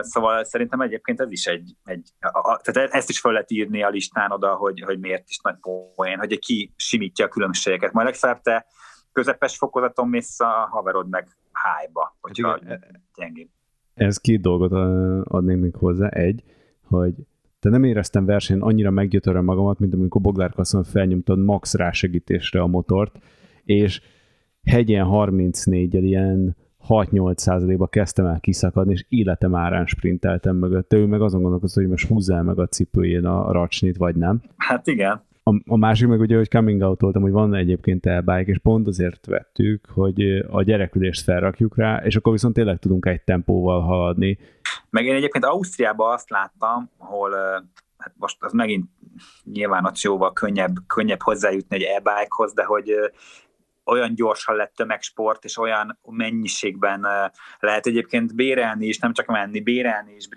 Szóval szerintem egyébként ez is egy, egy a, a, tehát ezt is fel lehet írni a listán oda, hogy, hogy miért is nagy poén, hogy ki simítja a különbségeket. Majd legfeljebb te közepes fokozaton mész a haverod meg hájba, hogyha gyengébb. Ez két dolgot adnék még hozzá. Egy, hogy te nem éreztem versenyen annyira meggyötöröm magamat, mint amikor Boglár Kasszon felnyomtad max rásegítésre a motort, és hegyen 34-el ilyen 6-8 százalékba kezdtem el kiszakadni, és életem árán sprinteltem mögötte. Ő meg azon gondolkozott, hogy most húzzál meg a cipőjén a racsnit, vagy nem. Hát igen. A, a másik meg ugye, hogy coming out voltam, hogy van egyébként e és pont azért vettük, hogy a gyerekülést felrakjuk rá, és akkor viszont tényleg tudunk egy tempóval haladni. Meg én egyébként Ausztriában azt láttam, ahol hát most az megint nyilván ott jóval könnyebb, könnyebb hozzájutni egy e-bikehoz, de hogy olyan gyorsan lett tömegsport, és olyan mennyiségben lehet egyébként bérelni is, nem csak menni, bérelni is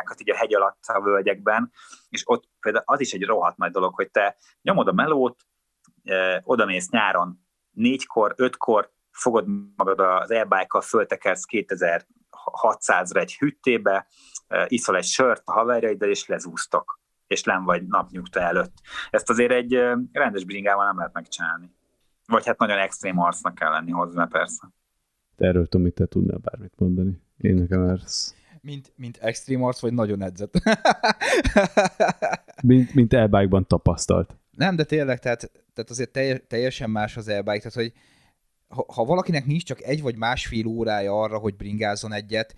bringákat így a hegy alatt a völgyekben, és ott például az is egy rohadt nagy dolog, hogy te nyomod a melót, odamész nyáron négykor, ötkor, fogod magad az airbike-kal, föltekersz 2600-ra egy hüttébe, iszol egy sört a haverjaiddal, és lezúztok, és nem vagy napnyugta előtt. Ezt azért egy rendes bringával nem lehet megcsinálni. Vagy hát nagyon extrém arcnak kell lenni hozzá, persze. De erről tudom, mit te tudnál bármit mondani. Én nekem ez... Mint, mint extrém arc, vagy nagyon edzett? mint, mint e tapasztalt. Nem, de tényleg, tehát, tehát azért teljesen más az e tehát hogy ha, ha valakinek nincs csak egy vagy másfél órája arra, hogy bringázzon egyet,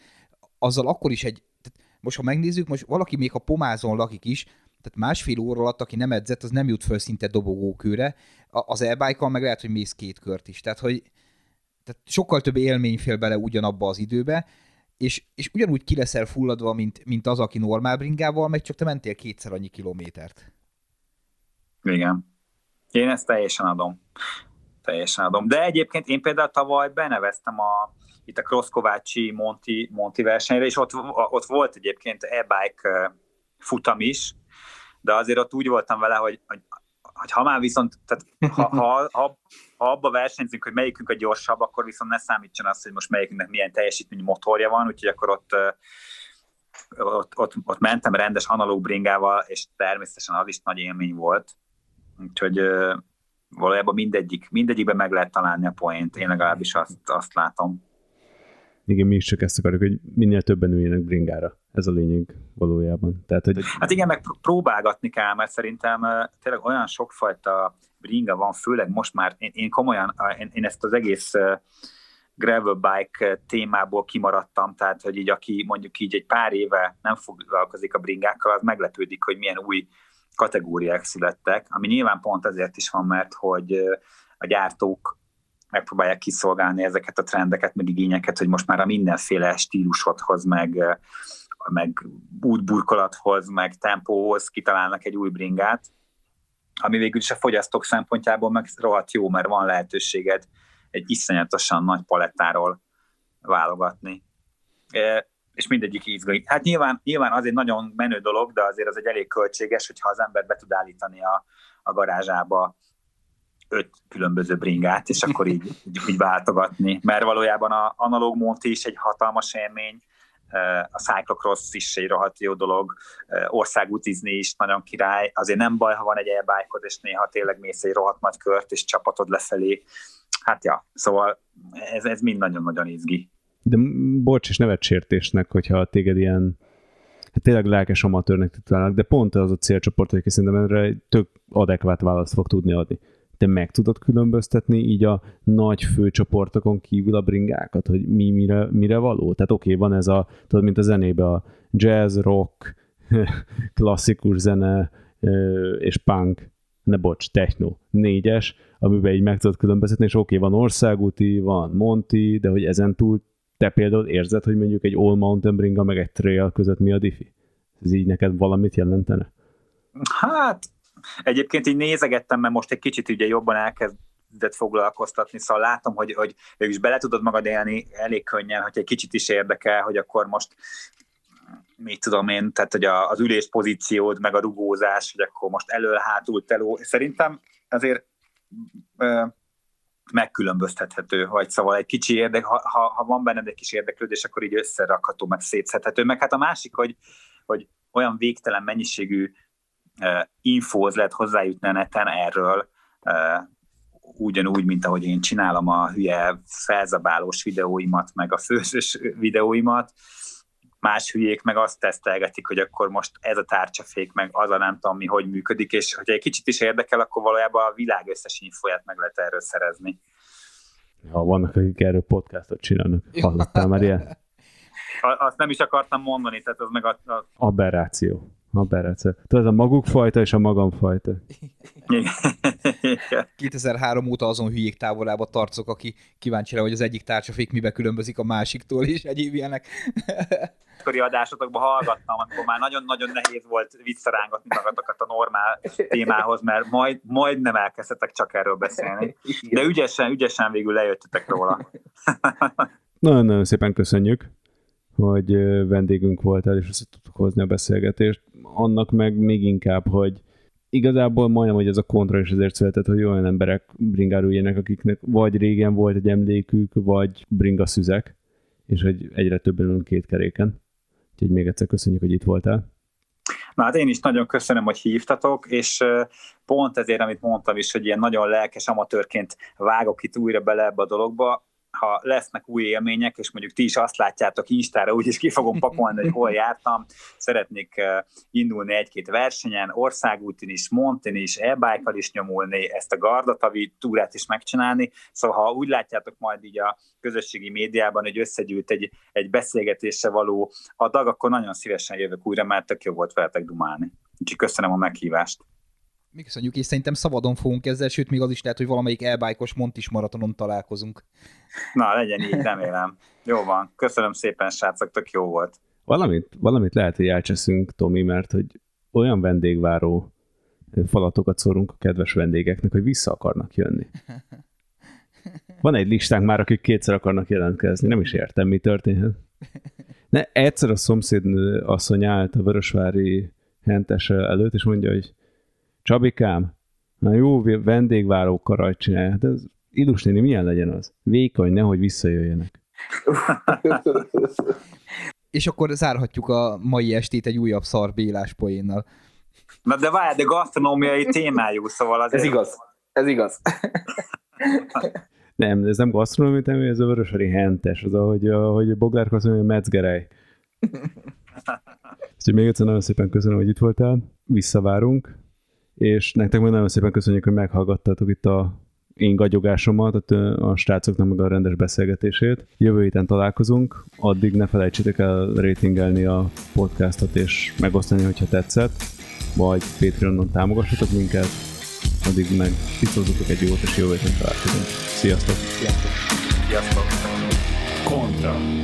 azzal akkor is egy, tehát most ha megnézzük, most valaki még a pomázon lakik is, tehát másfél óra alatt, aki nem edzett, az nem jut föl szinte dobogókőre, az e meg lehet, hogy mész két kört is. Tehát, hogy tehát sokkal több élmény fél bele ugyanabba az időbe, és, és ugyanúgy ki leszel fulladva, mint, mint az, aki normál bringával, meg csak te mentél kétszer annyi kilométert. Igen. Én ezt teljesen adom. Teljesen adom. De egyébként én például tavaly beneveztem a, itt a Cross Kovácsi Monti, Monti versenyre, és ott, ott volt egyébként e-bike futam is, de azért ott úgy voltam vele, hogy, hogy, hogy ha már viszont, tehát ha, ha, ha, ha abba versenyzünk, hogy melyikünk a gyorsabb, akkor viszont ne számítson azt, hogy most melyikünknek milyen teljesítményű motorja van, úgyhogy akkor ott, ott, ott, ott mentem rendes analóg bringával, és természetesen az is nagy élmény volt. Úgyhogy valójában mindegyik, mindegyikben meg lehet találni a poént, én legalábbis azt, azt látom. Igen, mi is csak ezt akarjuk, hogy minél többen üljenek bringára. Ez a lényeg valójában. Tehát, hogy... Hát igen, meg próbálgatni kell, mert szerintem tényleg olyan sokfajta bringa van, főleg most már, én, én komolyan, én, én ezt az egész gravel bike témából kimaradtam, tehát hogy így aki mondjuk így egy pár éve nem foglalkozik a bringákkal, az meglepődik, hogy milyen új kategóriák születtek, ami nyilván pont azért is van, mert hogy a gyártók megpróbálják kiszolgálni ezeket a trendeket, meg igényeket, hogy most már a mindenféle stílusodhoz, meg, meg útburkolathoz, meg tempóhoz kitalálnak egy új bringát, ami végül is a fogyasztók szempontjából meg rohadt jó, mert van lehetőséged egy iszonyatosan nagy palettáról válogatni. E, és mindegyik izgalmas. Hát nyilván, nyilván az egy nagyon menő dolog, de azért az egy elég költséges, hogyha az ember be tud állítani a, a garázsába öt különböző bringát, és akkor így, így, így váltogatni. Mert valójában a analóg monti is egy hatalmas élmény, a cyclocross is egy rohadt jó dolog, országútizni is nagyon király, azért nem baj, ha van egy e és néha tényleg mész egy rohadt nagy kört, és csapatod lefelé, hát ja, szóval ez, ez mind nagyon-nagyon izgi. De bocs, és nevet sértésnek, hogyha téged ilyen hát tényleg lelkes amatőrnek titulálnak, de pont az a célcsoport, hogy szerintem erre egy tök adekvát választ fog tudni adni. Te meg tudod különböztetni így a nagy főcsoportokon kívül a bringákat, hogy mi mire, mire való? Tehát oké, okay, van ez a, tudod, mint a zenébe a jazz, rock, klasszikus zene és punk, ne bocs, techno, négyes, amiben így meg tudod különböztetni, és oké, okay, van országúti, van Monti, de hogy ezen túl te például érzed, hogy mondjuk egy All Mountain Bringa meg egy trail között mi a diffi? Ez így neked valamit jelentene? Hát, egyébként így nézegettem, mert most egy kicsit ugye jobban elkezdett foglalkoztatni, szóval látom, hogy, hogy is bele tudod magad élni elég könnyen, hogy egy kicsit is érdekel, hogy akkor most mit tudom én, tehát hogy az ülés pozíciód, meg a rugózás, hogy akkor most elől, hátul, teló. Szerintem azért megkülönböztethető, vagy szóval egy kicsi érdek, ha, ha, ha van benned egy kis érdeklődés, akkor így összerakható, meg szétszedhető. Meg hát a másik, hogy, hogy olyan végtelen mennyiségű infóhoz lehet hozzájutni a neten erről, ugyanúgy, mint ahogy én csinálom a hülye felzabálós videóimat, meg a főzős videóimat, más hülyék meg azt tesztelgetik, hogy akkor most ez a tárcsafék, meg az a nem tudom mi, hogy működik, és hogyha egy kicsit is érdekel, akkor valójában a világ összes infóját meg lehet erről szerezni. Ha vannak, akik erről podcastot csinálnak, hallottál már ilyen? Azt nem is akartam mondani, tehát az meg a... a... Aberráció. Aberráció. Tehát ez a maguk fajta és a magam fajta. 2003 óta azon hülyék távolába tartozok, aki kíváncsi rá, hogy az egyik tárcsafék mibe különbözik a másiktól, és egyéb ilyenek. Kori adásotokban hallgattam, akkor már nagyon-nagyon nehéz volt visszarángatni magatokat a normál témához, mert majd, majd nem elkezdhetek csak erről beszélni. De ügyesen, ügyesen végül lejöttetek róla. Nagyon-nagyon szépen köszönjük, hogy vendégünk voltál, és össze tudtuk hozni a beszélgetést. Annak meg még inkább, hogy igazából majdnem, hogy ez a kontra is azért született, hogy olyan emberek bringáruljenek, akiknek vagy régen volt egy emlékük, vagy bringa szüzek, és hogy egyre többen ülünk két keréken. Úgyhogy még egyszer köszönjük, hogy itt voltál. Na hát én is nagyon köszönöm, hogy hívtatok, és pont ezért, amit mondtam is, hogy ilyen nagyon lelkes amatőrként vágok itt újra bele ebbe a dologba, ha lesznek új élmények, és mondjuk ti is azt látjátok Instára, úgyis ki fogom pakolni, hogy hol jártam, szeretnék indulni egy-két versenyen, országútin is, montin is, e is nyomulni, ezt a Gardatavi túrát is megcsinálni, szóval ha úgy látjátok majd így a közösségi médiában, hogy összegyűlt egy, egy beszélgetésre való adag, akkor nagyon szívesen jövök újra, mert tök jó volt veletek dumálni. Úgyhogy köszönöm a meghívást. Mi köszönjük, és szerintem szabadon fogunk ezzel, sőt, még az is lehet, hogy valamelyik elbájkos Montis maratonon találkozunk. Na, legyen így, remélem. Jó van. Köszönöm szépen, srácok, tök jó volt. Valamit, valamit lehet, hogy elcseszünk, Tomi, mert hogy olyan vendégváró falatokat szórunk a kedves vendégeknek, hogy vissza akarnak jönni. Van egy listánk már, akik kétszer akarnak jelentkezni, nem is értem, mi történhet. Ne, egyszer a szomszéd asszony állt a Vörösvári hentes előtt, és mondja, hogy Csabikám, na jó vendégváró karajt csinálja, de az Idus néni milyen legyen az? Vékony, nehogy visszajöjjenek. És akkor zárhatjuk a mai estét egy újabb szar Bélás poénnal. Na de várj, de gasztronómiai témájú, szóval az Ez igaz. Ez igaz. nem, ez nem gasztronómiai témájú, ez a vörösari hentes, az ahogy, ahogy Boglárka azt mondja, metzgerej. Úgyhogy még egyszer nagyon szépen köszönöm, hogy itt voltál, visszavárunk, és nektek meg nagyon szépen köszönjük, hogy meghallgattátok itt a én gagyogásomat, a srácoknak meg a rendes beszélgetését. Jövő héten találkozunk, addig ne felejtsétek el ratingelni a podcastot és megosztani, hogyha tetszett, vagy Patreonon támogassatok minket, addig meg tisztozzatok egy jót, és jövő héten találkozunk. Sziasztok! Sziasztok! Sziasztok! Kontra!